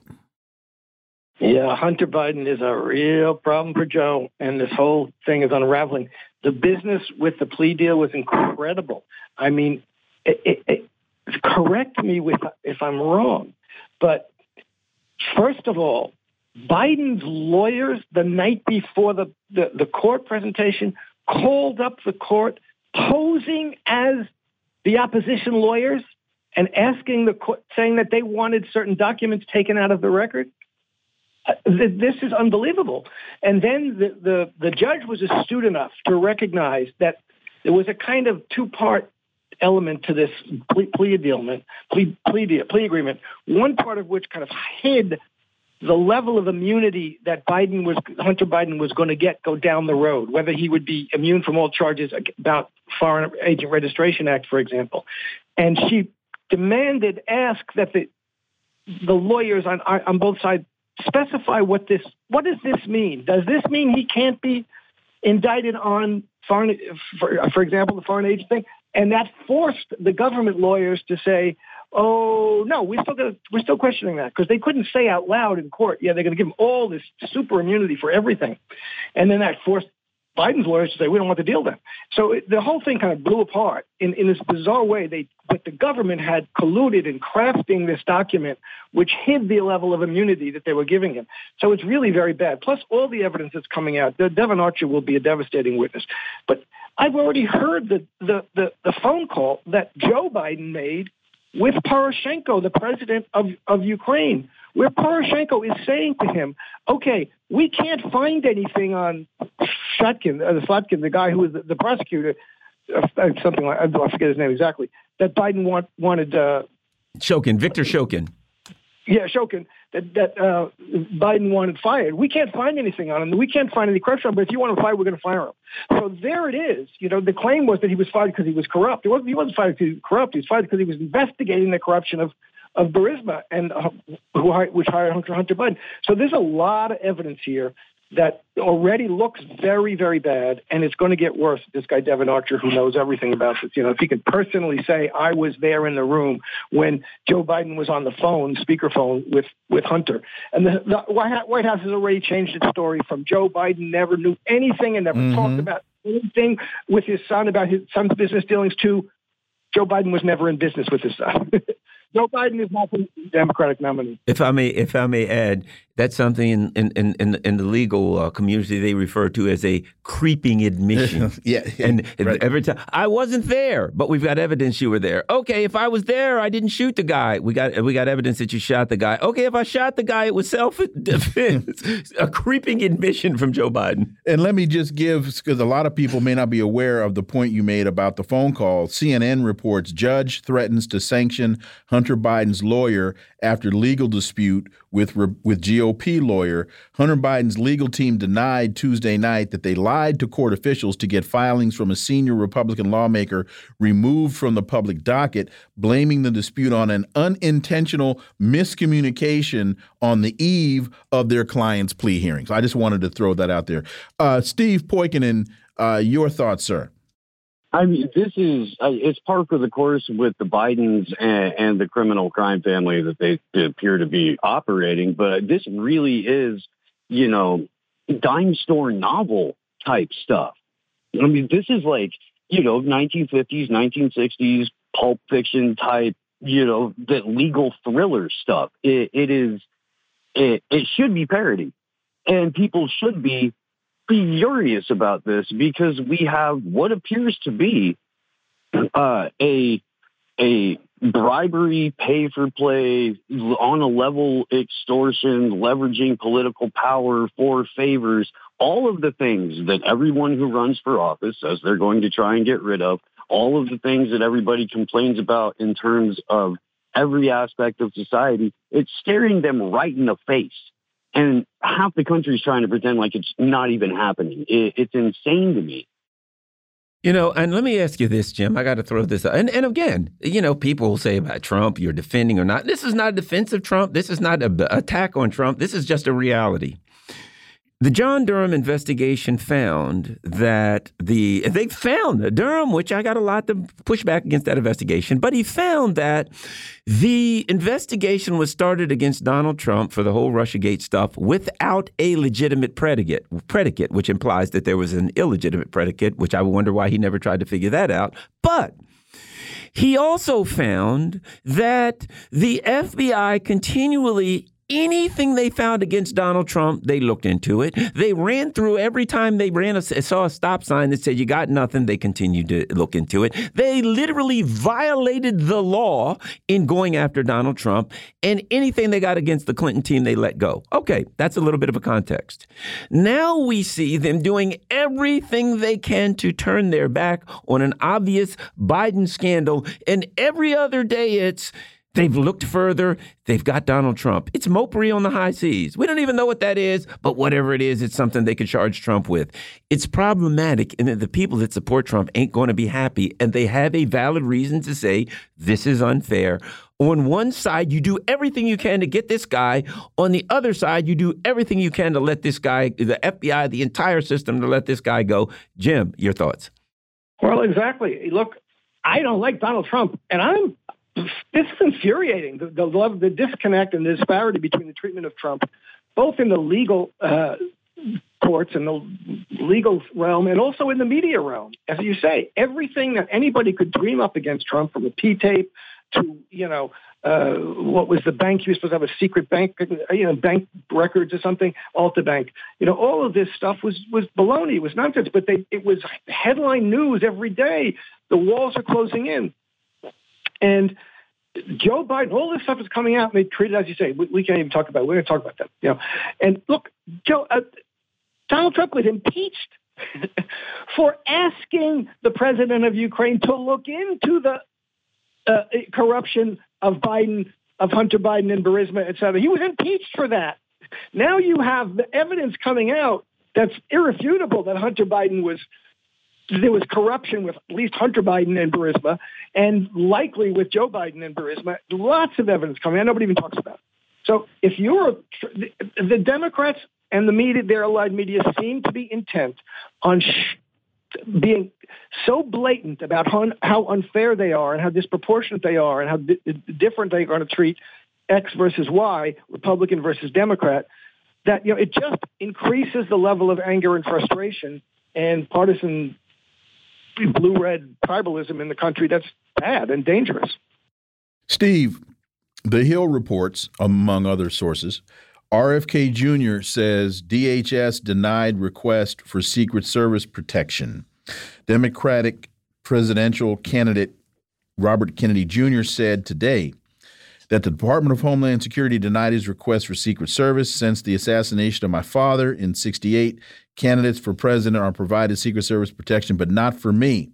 Yeah, Hunter Biden is a real problem for Joe, and this whole thing is unraveling. The business with the plea deal was incredible. I mean, it, it, it, correct me with, if I'm wrong, but first of all, Biden's lawyers the night before the, the, the court presentation called up the court posing as the opposition lawyers and asking the court, saying that they wanted certain documents taken out of the record. This is unbelievable. And then the, the, the judge was astute enough to recognize that there was a kind of two part element to this plea, plea agreement, plea, plea, plea agreement. One part of which kind of hid the level of immunity that Biden was Hunter Biden was going to get go down the road, whether he would be immune from all charges about Foreign Agent Registration Act, for example. And she demanded, ask that the the lawyers on on both sides specify what this what does this mean? Does this mean he can't be indicted on foreign, for, for example, the foreign agent thing? And that forced the government lawyers to say, "Oh no, we're still got we're still questioning that because they couldn't say out loud in court, yeah, they're going to give him all this super immunity for everything," and then that forced Biden's lawyers to say we don't want the deal then. So it, the whole thing kind of blew apart in, in this bizarre way. They, but the government had colluded in crafting this document, which hid the level of immunity that they were giving him. So it's really very bad. Plus all the evidence that's coming out. The Devon Archer will be a devastating witness. But I've already heard the, the, the, the phone call that Joe Biden made with Poroshenko, the president of, of Ukraine, where Poroshenko is saying to him, okay, we can't find anything on Shutkin, uh, the Slotkin, the guy who was the, the prosecutor, uh, uh something like, I forget his name exactly, that Biden want, wanted. Uh, Shokin, Victor Shokin. Yeah, Shokin, that, that uh, Biden wanted fired. We can't find anything on him. We can't find any corruption, but if you want him fired, we're going to fire him. So there it is. You know, the claim was that he was fired because he was corrupt. It wasn't, he wasn't fired because he was corrupt. He was fired because he was investigating the corruption of of Burisma and uh, who which hired Hunter, Hunter Biden. So there's a lot of evidence here that already looks very, very bad, and it's going to get worse. This guy Devon Archer, who knows everything about this, you know, if he can personally say, "I was there in the room when Joe Biden was on the phone, speakerphone with with Hunter," and the, the White House has already changed its story from Joe Biden never knew anything and never mm-hmm. talked about anything with his son about his son's business dealings to Joe Biden was never in business with his son. Joe Biden is not the Democratic nominee. If I may, if I may add, that's something in in in, in the legal uh, community they refer to as a creeping admission. yeah, and right. every time I wasn't there, but we've got evidence you were there. Okay, if I was there, I didn't shoot the guy. We got we got evidence that you shot the guy. Okay, if I shot the guy, it was self defense. a creeping admission from Joe Biden. And let me just give because a lot of people may not be aware of the point you made about the phone call. CNN reports judge threatens to sanction Hunter Biden's lawyer after legal dispute with with GOP lawyer. Hunter Biden's legal team denied Tuesday night that they lied to court officials to get filings from a senior Republican lawmaker removed from the public docket, blaming the dispute on an unintentional miscommunication on the eve of their client's plea hearings. I just wanted to throw that out there. Uh, Steve Poikonen, uh, your thoughts, sir? I mean, this is uh, it's par for the course with the Bidens and, and, the criminal crime family that they appear to be operating. But this really is, you know, dime store novel type stuff. I mean, this is like you know, 1950s, 1960s pulp fiction type, you know, the legal thriller stuff. it, it is, it, it should be parody, and people should be furious about this because we have what appears to be uh, a a bribery, pay for play, on a level extortion, leveraging political power for favors, all of the things that everyone who runs for office says they're going to try and get rid of, all of the things that everybody complains about in terms of every aspect of society, it's staring them right in the face. And half the country is trying to pretend like it's not even happening. It, it's insane to me. You know, and let me ask you this, Jim. I got to throw this out. And, and again, you know, people will say about Trump, you're defending or not. This is not a defense of Trump. This is not an attack on Trump. This is just a reality. The John Durham investigation found that the they found Durham, which I got a lot to push back against that investigation, but he found that the investigation was started against Donald Trump for the whole RussiaGate stuff without a legitimate predicate, predicate, which implies that there was an illegitimate predicate, which I wonder why he never tried to figure that out. But he also found that the FBI continually anything they found against Donald Trump, they looked into it. They ran through every time they ran a, saw a stop sign that said you got nothing. They continued to look into it. They literally violated the law in going after Donald Trump, and anything they got against the Clinton team, they let go. Okay, that's a little bit of a context. Now we see them doing everything they can to turn their back on an obvious Biden scandal, and every other day it's They've looked further. They've got Donald Trump. It's mopery on the high seas. We don't even know what that is, but whatever it is, it's something they could charge Trump with. It's problematic and the people that support Trump ain't going to be happy, and they have a valid reason to say this is unfair. On one side, you do everything you can to get this guy. On the other side, you do everything you can to let this guy, the FBI, the entire system, to let this guy go. Jim, your thoughts? Well, exactly. Look, I don't like Donald Trump, and I'm this is infuriating. The, the, the disconnect and the disparity between the treatment of Trump, both in the legal uh, courts and the legal realm, and also in the media realm. As you say, everything that anybody could dream up against Trump, from the P tape to you know uh, what was the bank he was supposed to have a secret bank, you know, bank records or something, Alfa Bank. You know, all of this stuff was was baloney, it was nonsense. But they, it was headline news every day. The walls are closing in. And Joe Biden, all this stuff is coming out, and they treat it as you say. We, we can't even talk about. It. We're going to talk about that. You know, and look, Joe, uh, Donald Trump was impeached for asking the president of Ukraine to look into the uh, corruption of Biden, of Hunter Biden and Burisma, et cetera. He was impeached for that. Now you have the evidence coming out that's irrefutable that Hunter Biden was there was corruption with at least Hunter Biden and Burisma, and likely with Joe Biden and Burisma. Lots of evidence coming out. Nobody even talks about. It. So if you're the Democrats and the media, their allied media, seem to be intent on sh- being so blatant about how, how, unfair they are and how disproportionate they are and how di- different they're going to treat X versus Y, Republican versus Democrat, that you know it just increases the level of anger and frustration and partisan blue red tribalism in the country that's bad and dangerous. Steve, The Hill reports, among other sources, RFK Jr. says DHS denied request for Secret Service protection. Democratic presidential candidate Robert Kennedy Jr. said today that the Department of Homeland Security denied his request for Secret Service since the assassination of my father in 68. Candidates for president are provided Secret Service protection, but not for me.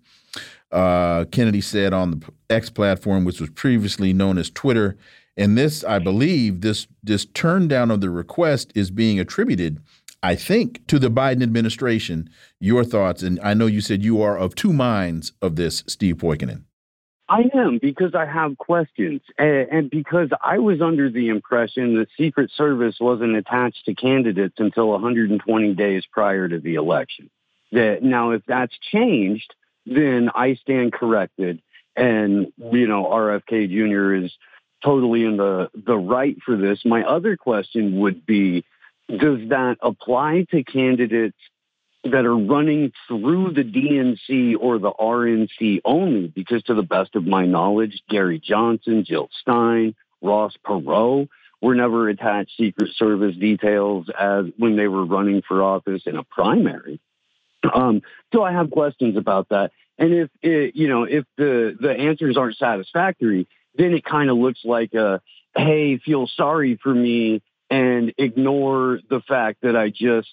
Uh, Kennedy said on the X platform, which was previously known as Twitter. And this, I believe, this this turn down of the request is being attributed, I think, to the Biden administration. Your thoughts, and I know you said you are of two minds of this, Steve Poikonen. I am because I have questions and because I was under the impression the Secret Service wasn't attached to candidates until 120 days prior to the election. That now, if that's changed, then I stand corrected, and you know RFK Jr. is totally in the the right for this. My other question would be, does that apply to candidates that are running through the DNC or the RNC only, because to the best of my knowledge, Gary Johnson, Jill Stein, Ross Perot were never attached Secret Service details as when they were running for office in a primary. Um, so I have questions about that. And if it, you know if the the answers aren't satisfactory, then it kind of looks like a hey, feel sorry for me and ignore the fact that I just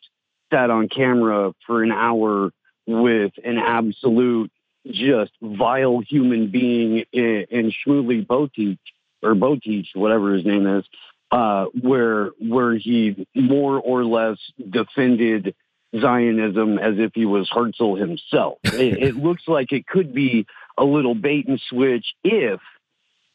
sat on camera for an hour with an absolute just vile human being in, in Shmuley Boteach or Boteach, whatever his name is, uh, where where he more or less defended Zionism as if he was Herzl himself. it, it looks like it could be a little bait and switch if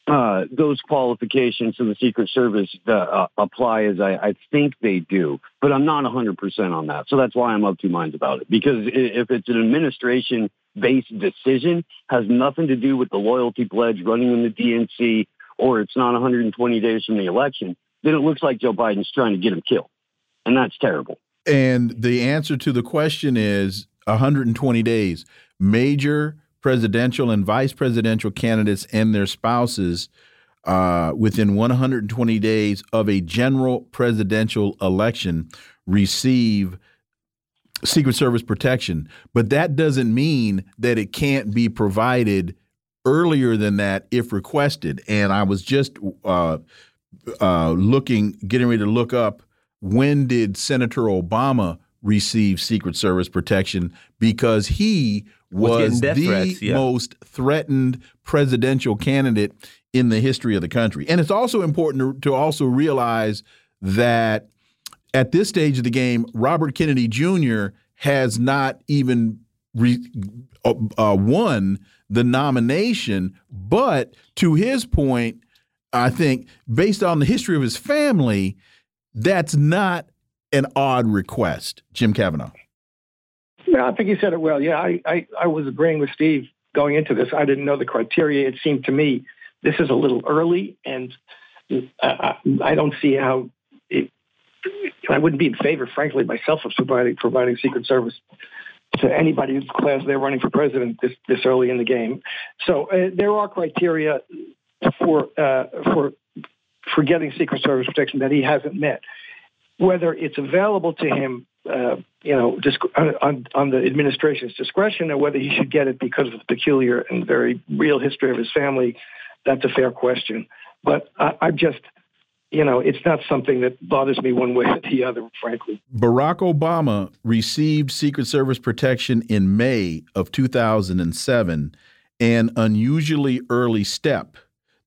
uh, those qualifications to the Secret Service uh, apply as I, I, think they do, but I'm not 100% on that. So that's why I'm of two minds about it. Because if it's an administration based decision, has nothing to do with the loyalty pledge running in the DNC, or it's not 120 days from the election, then it looks like Joe Biden's trying to get him killed. And that's terrible. And the answer to the question is 120 days. Major presidential and vice presidential candidates and their spouses uh, within 120 days of a general presidential election receive Secret Service protection. But that doesn't mean that it can't be provided earlier than that if requested. And I was just uh, uh, looking, getting ready to look up when did Senator Obama receive Secret Service protection because he was, the threats, yeah. most threatened presidential candidate in the history of the country. And it's also important to, to also realize that at this stage of the game, Robert Kennedy Jr. has not even re, uh, uh, won the nomination. But to his point, I think based on the history of his family, that's not an odd request, Jim Kavanagh. No, I think you said it well. Yeah, I, I, I was agreeing with Steve going into this. I didn't know the criteria. It seemed to me this is a little early, and I, I don't see how it, I wouldn't be in favor, frankly, myself, of providing providing Secret Service to anybody whose class they're running for president this, this early in the game. So uh, there are criteria for uh, for for getting Secret Service protection that he hasn't met. Whether it's available to him uh, you know, disc- on, on, the administration's discretion, or whether he should get it because of the peculiar and very real history of his family, that's a fair question. But I, I just, you know, it's not something that bothers me one way or the other, frankly. Barack Obama received Secret Service protection in May of 2007, an unusually early step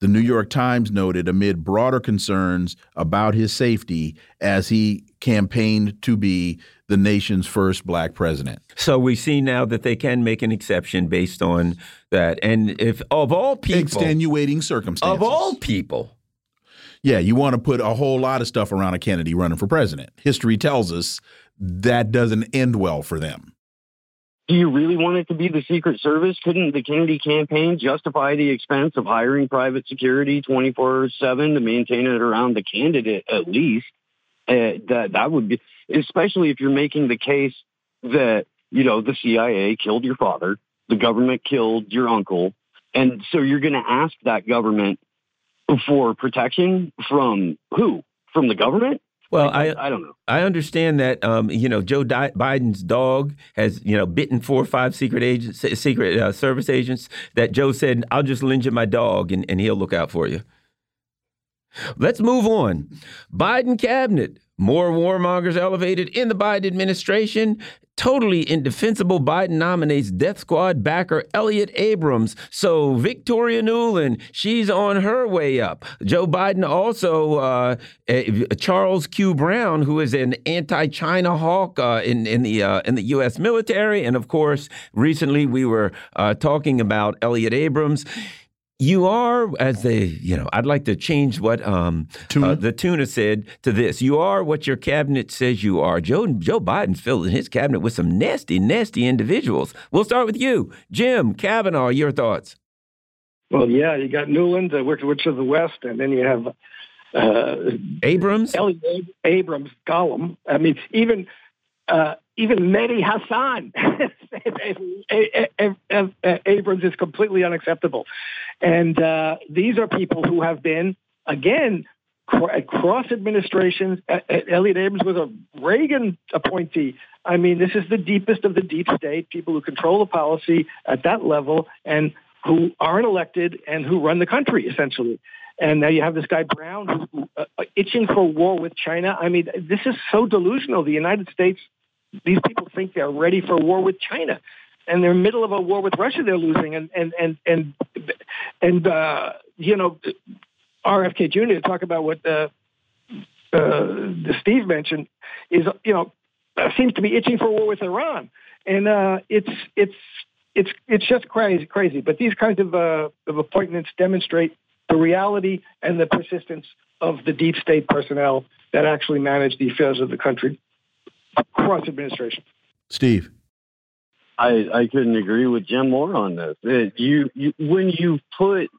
the New York Times noted amid broader concerns about his safety as he campaigned to be the nation's first black president. So we see now that they can make an exception based on that. And if of all people, extenuating circumstances. Of all people. Yeah, you want to put a whole lot of stuff around a Kennedy running for president. History tells us that doesn't end well for them. Do you really want it to be the Secret Service? Couldn't the Kennedy campaign justify the expense of hiring private security 24 7 to maintain it around the candidate at least? Uh, that, that would be, especially if you're making the case that, you know, the CIA killed your father, the government killed your uncle. And so you're going to ask that government for protection from who? From the government? Well, I, I, I don't know. I understand that um, you know Joe Di Biden's dog has you know bitten four or five secret agents, secret uh, service agents. That Joe said, "I'll just lend you my dog, and, and he'll look out for you." Let's move on. Biden cabinet more warmongers elevated in the Biden administration. Totally indefensible. Biden nominates death squad backer Elliott Abrams. So Victoria Nuland, she's on her way up. Joe Biden also, uh, Charles Q. Brown, who is an anti-China hawk uh, in in the uh, in the U.S. military, and of course, recently we were uh, talking about Elliott Abrams you are, as they, you know, I'd like to change what um, uh, the tuna said to this. You are what your cabinet says you are. Joe Joe Biden's filling his cabinet with some nasty, nasty individuals. We'll start with you, Jim Kavanagh. Your thoughts? Well, yeah, you got Nuland, uh, which, which of the West, and then you have uh, Abrams, Elliott Abrams, Gollum. I mean, even uh, even Mehdi Hasan Abrams is completely unacceptable. And uh, these are people who have been, again, cross administrations. Elliott Abrams was a Reagan appointee. I mean, this is the deepest of the deep state, people who control the policy at that level and who aren't elected and who run the country, essentially. And now you have this guy Brown who's uh, itching for war with China. I mean, this is so delusional. The United States these people think they're ready for war with China, and they're in the middle of a war with Russia. They're losing, and and and and and uh, you know, RFK Jr. to talk about what uh, uh, Steve mentioned is you know seems to be itching for war with Iran, and uh, it's it's it's it's just crazy crazy. But these kinds of uh, of appointments demonstrate the reality and the persistence of the deep state personnel that actually manage the affairs of the country across administration. Steve. I, I couldn't agree with Jim more on this. It, you, you when you put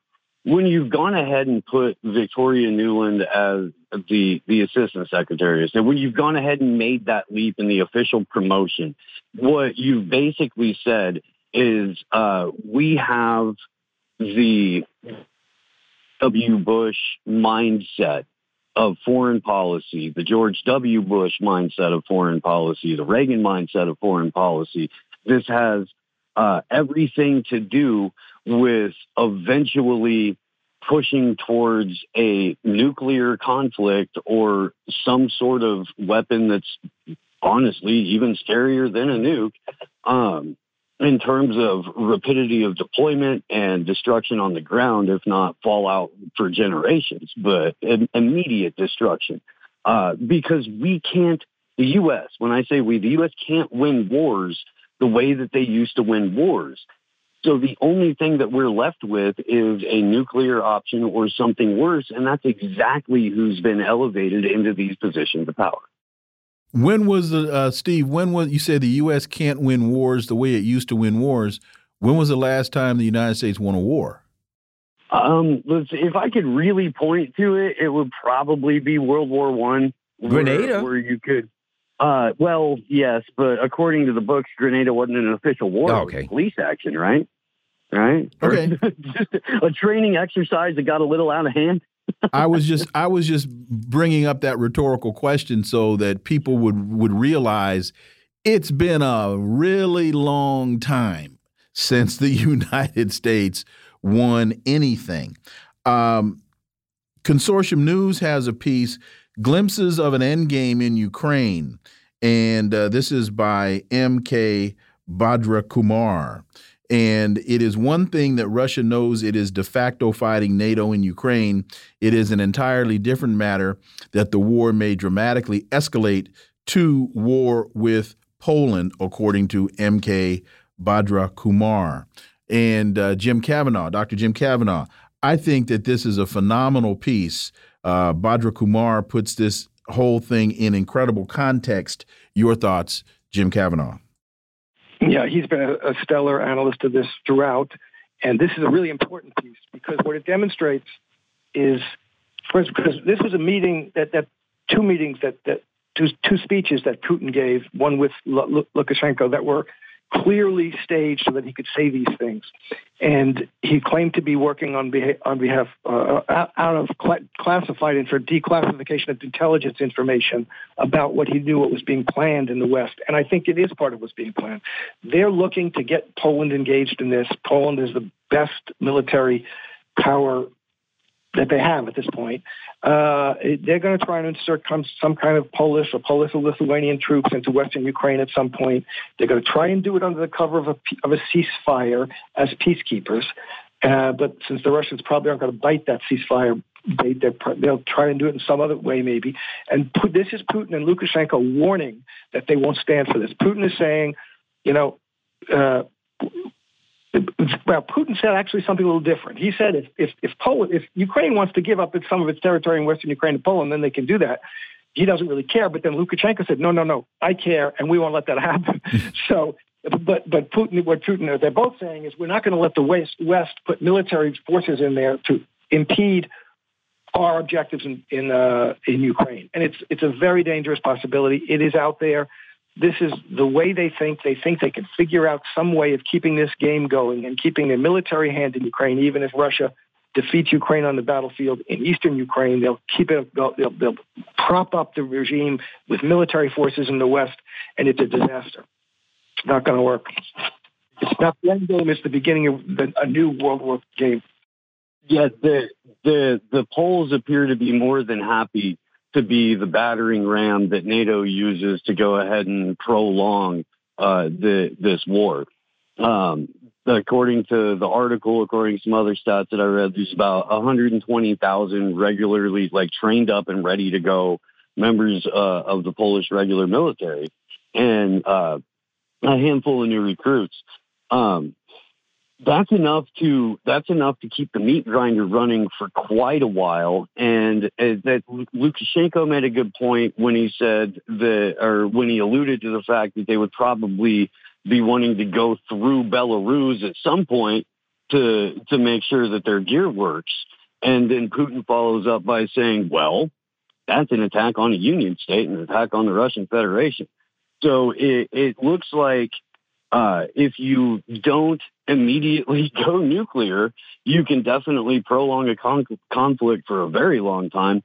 when you've gone ahead and put Victoria Nuland as the the assistant secretary, so when you've gone ahead and made that leap in the official promotion, what you've basically said is uh, we have the W. Bush mindset of foreign policy, the George W. Bush mindset of foreign policy, the Reagan mindset of foreign policy. This has uh, everything to do with eventually pushing towards a nuclear conflict or some sort of weapon that's honestly even scarier than a nuke. Um, in terms of rapidity of deployment and destruction on the ground, if not fallout for generations, but immediate destruction. Uh, because we can't, the U.S., when I say we, the U.S. can't win wars the way that they used to win wars. So the only thing that we're left with is a nuclear option or something worse, and that's exactly who's been elevated into these positions of power. When was the uh, Steve? When was you said the U.S. can't win wars the way it used to win wars? When was the last time the United States won a war? Um, if I could really point to it, it would probably be World War One. Grenada, where, where you could. Uh, well, yes, but according to the books, Grenada wasn't an official war. Oh, okay. police action, right? Right. Okay. just a training exercise that got a little out of hand. I was just I was just bringing up that rhetorical question so that people would would realize it's been a really long time since the United States won anything. Um, Consortium News has a piece, Glimpses of an Endgame in Ukraine. And uh, this is by M.K. Bhadrakumar. And it is one thing that Russia knows it is de facto fighting NATO in Ukraine. It is an entirely different matter that the war may dramatically escalate to war with Poland, according to MK Bhadrakumar. And uh, Jim Kavanagh, Dr. Jim Kavanagh, I think that this is a phenomenal piece. Uh, Bhadrakumar puts this whole thing in incredible context. Your thoughts, Jim Kavanagh? Yeah, he's been a, a stellar analyst of this throughout. And this is a really important piece because what it demonstrates is, first, because this was a meeting that, that two meetings that, that two, two speeches that Putin gave, one with Lukashenko that were clearly staged so that he could say these things. And he claimed to be working on behalf, on behalf uh, out of cl- classified and for declassification of intelligence information about what he knew what was being planned in the West. And I think it is part of what's being planned. They're looking to get Poland engaged in this. Poland is the best military power that they have at this point. Uh, they're going to try and insert some kind of Polish or Polish or Lithuanian troops into Western Ukraine at some point. They're going to try and do it under the cover of a, of a ceasefire as peacekeepers. Uh, but since the Russians probably aren't going to bite that ceasefire bait, they'll try and do it in some other way, maybe. And this is Putin and Lukashenko warning that they won't stand for this. Putin is saying, you know, uh, well, Putin said actually something a little different. He said if if if Poland, if Ukraine wants to give up some of its territory in Western Ukraine to Poland, then they can do that. He doesn't really care. But then Lukashenko said, no, no, no, I care, and we won't let that happen. so, but but Putin, what Putin, they're both saying is we're not going to let the West West put military forces in there to impede our objectives in in, uh, in Ukraine, and it's it's a very dangerous possibility. It is out there this is the way they think. They think they can figure out some way of keeping this game going and keeping a military hand in Ukraine, even if Russia defeats Ukraine on the battlefield in eastern Ukraine. They'll keep it. They'll, they'll, they'll prop up the regime with military forces in the west, and it's a disaster. It's not going to work. It's not the end game. It's the beginning of the, a new World War game. Yeah, the the the Poles appear to be more than happy to be the battering ram that NATO uses to go ahead and prolong uh, the, this war. Um, according to the article, according to some other stats that I read, there's about 120,000 regularly, like trained up and ready to go members uh, of the Polish regular military, and uh, a handful of new recruits. Um, that's enough to that's enough to keep the meat grinder running for quite a while. And uh, that Lukashenko made a good point when he said that, or when he alluded to the fact that they would probably be wanting to go through Belarus at some point to to make sure that their gear works. And then Putin follows up by saying, "Well, that's an attack on a union state, an attack on the Russian Federation." So it, it looks like uh, if you don't immediately go nuclear, you can definitely prolong a con- conflict for a very long time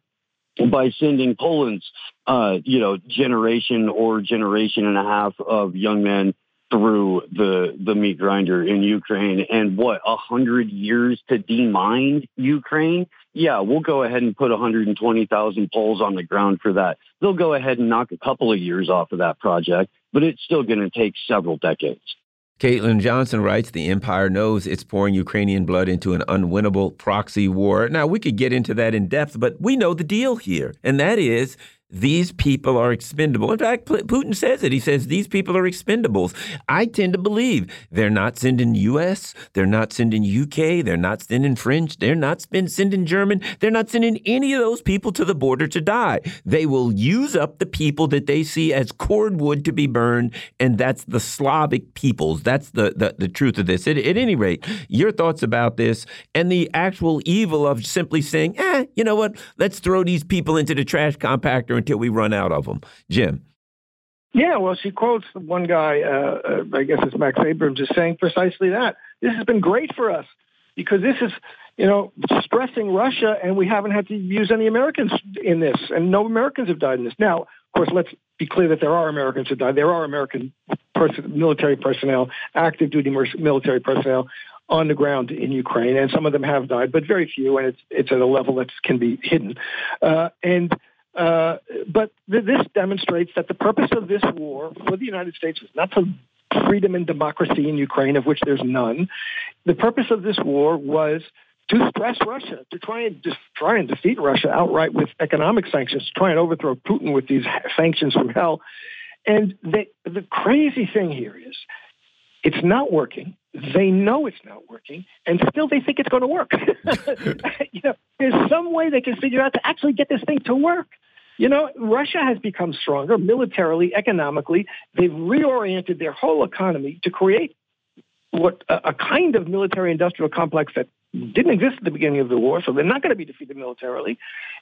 by sending Poland's, uh, you know, generation or generation and a half of young men through the the meat grinder in Ukraine and what a hundred years to demine Ukraine. Yeah, we'll go ahead and put 120,000 poles on the ground for that. They'll go ahead and knock a couple of years off of that project, but it's still going to take several decades. Caitlin Johnstone writes The Empire knows it's pouring Ukrainian blood into an unwinnable proxy war. Now, we could get into that in depth, but we know the deal here, and that is these people are expendable. In fact, Putin says it. He says these people are expendables. I tend to believe they're not sending U.S., they're not sending U.K., they're not sending French, they're not sending German, they're not sending any of those people to the border to die. They will use up the people that they see as cordwood to be burned, and that's the Slavic peoples. That's the, the, the truth of this. At, at any rate, your thoughts about this and the actual evil of simply saying, eh, you know what, let's throw these people into the trash compactor until we run out of them. Jim. Yeah, well, she quotes one guy, uh, uh, I guess it's Max Abrahms, is saying precisely that. This has been great for us because this is, you know, stressing Russia, and we haven't had to use any Americans in this, and no Americans have died in this. Now, of course, let's be clear that there are Americans who died. There are American pers- military personnel, active duty military personnel on the ground in Ukraine, and some of them have died, but very few, and it's it's at a level that can be hidden. Uh, and uh, but th- this demonstrates that the purpose of this war for the United States was not to freedom and democracy in Ukraine, of which there's none. The purpose of this war was to stress Russia, to try and just try and defeat Russia outright with economic sanctions, to try and overthrow Putin with these sanctions from hell. And the, the crazy thing here is it's not working. They know it's not working, and still they think it's going to work. you know, there's some way they can figure out to actually get this thing to work. You know, Russia has become stronger militarily, economically. They've reoriented their whole economy to create what a, a kind of military industrial complex that didn't exist at the beginning of the war, so they're not going to be defeated militarily.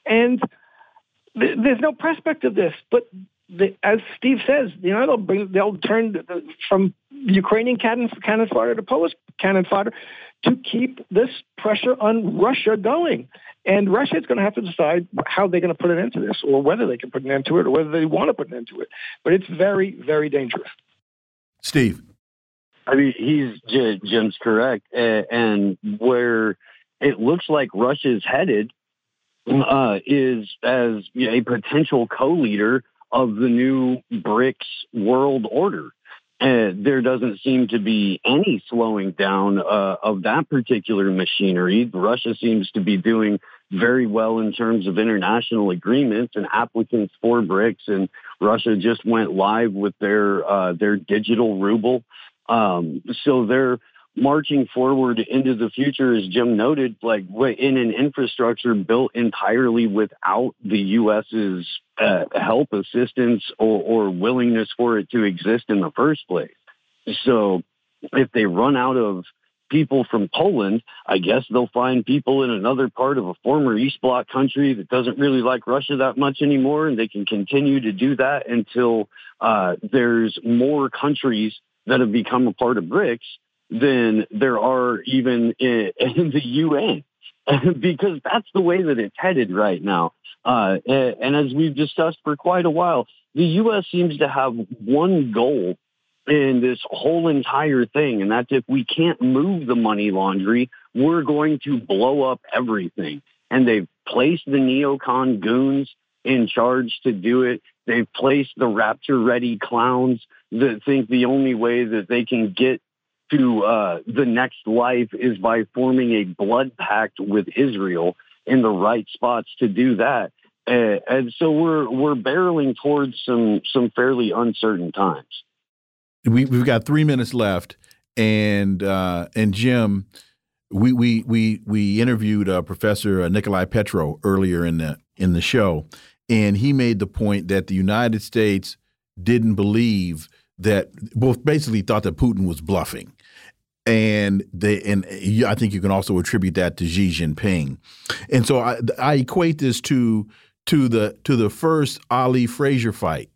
And th- there's no prospect of this. But the, as Steve says, you know, they'll bring, they'll turn the, from Ukrainian cannon, cannon fodder to Polish cannon fodder to keep this pressure on Russia going. And Russia is going to have to decide how they're going to put an end to this, or whether they can put an end to it, or whether they want to put an end to it. But it's very, very dangerous. Steve. I mean, he's Jim's correct, and where it looks like Russia is headed uh, is as a potential co-leader of the new BRICS world order. Uh, there doesn't seem to be any slowing down uh, of that particular machinery. Russia seems to be doing very well in terms of international agreements and applicants for BRICS. And Russia just went live with their uh, their digital ruble. Um, so they're marching forward into the future, as Jim noted, like in an infrastructure built entirely without the U.S.'s uh, help, assistance, or, or willingness for it to exist in the first place. So if they run out of people from Poland, I guess they'll find people in another part of a former East Bloc country that doesn't really like Russia that much anymore, and they can continue to do that until uh, there's more countries that have become a part of BRICS than there are even in, in the UN. because that's the way that it's headed right now. Uh, and as we've discussed for quite a while, the U.S. seems to have one goal in this whole entire thing, and that's if we can't move the money laundry, we're going to blow up everything. And they've placed the neocon goons in charge to do it. They've placed the rapture ready clowns that think the only way that they can get to uh, the next life is by forming a blood pact with Israel in the right spots to do that. Uh, and so we're we're barreling towards some some fairly uncertain times. We, we've got three minutes left, and uh, and Jim, we we we we interviewed uh, Professor Nicolai Petro earlier in the in the show, and he made the point that the United States didn't believe that both basically thought that Putin was bluffing. And they and I think you can also attribute that to Xi Jinping, and so I, I equate this to to the to the first Ali Frazier fight,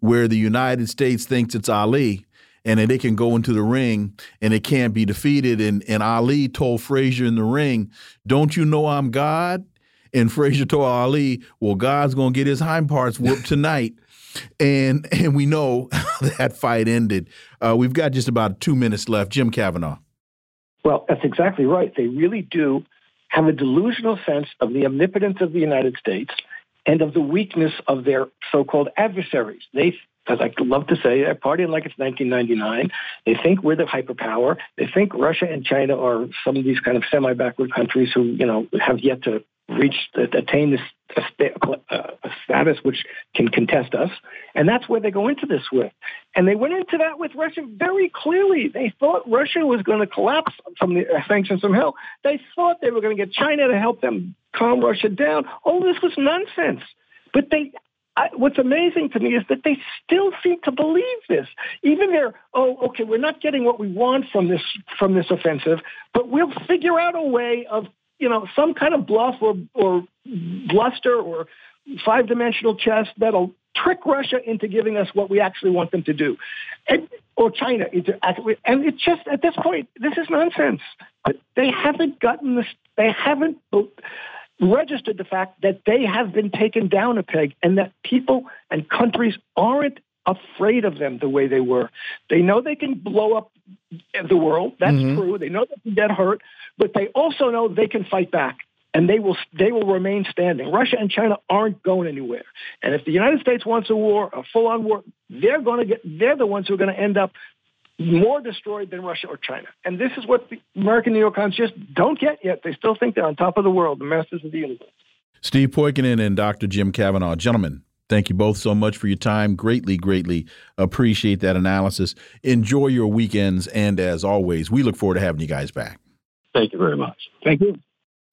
where the United States thinks it's Ali, and then they can go into the ring and it can't be defeated. And and Ali told Frazier in the ring, "Don't you know I'm God?" And Frazier told Ali, "Well, God's gonna get his hind parts whooped tonight." And and we know that fight ended. Uh, we've got just about two minutes left. Jim Kavanagh. Well, that's exactly right. They really do have a delusional sense of the omnipotence of the United States and of the weakness of their so-called adversaries. They, as I love to say, they're partying like it's 1999. They think we're the hyperpower. They think Russia and China are some of these kind of semi-backward countries who, you know, have yet to reach, uh, attain this uh, a status which can contest us. And that's where they go into this with. And they went into that with Russia very clearly. They thought Russia was going to collapse from the uh, sanctions from hell. They thought they were going to get China to help them calm Russia down. All this was nonsense. But they, I, what's amazing to me is that they still seem to believe this. Even they're, oh, okay, we're not getting what we want from this from this offensive, but we'll figure out a way of you know, some kind of bluff or, or bluster or five dimensional chess that'll trick Russia into giving us what we actually want them to do, and, or China into. And it's just at this point, this is nonsense. But they haven't gotten this. They haven't registered the fact that they have been taken down a peg, and that people and countries aren't afraid of them the way they were. They know they can blow up the world. That's mm-hmm. true. They know they can get hurt, but they also know they can fight back and they will they will remain standing. Russia and China aren't going anywhere. And if the United States wants a war, a full-on war, they're going to get they're the ones who are going to end up more destroyed than Russia or China. And this is what the American neocons just don't get yet. They still think they're on top of the world, the masters of the universe. Steve Poikonen and Dr. Jim Kavanagh, gentlemen, Thank you both so much for your time. Greatly, greatly appreciate that analysis. Enjoy your weekends. And as always, we look forward to having you guys back. Thank you very much. Thank you.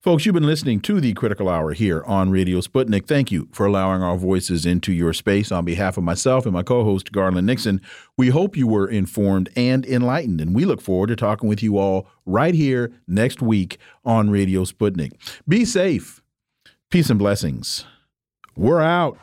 Folks, you've been listening to the Critical Hour here on Radio Sputnik. Thank you for allowing our voices into your space. On behalf of myself and my co host, Garland Nixon, we hope you were informed and enlightened. And we look forward to talking with you all right here next week on Radio Sputnik. Be safe. Peace and blessings. We're out.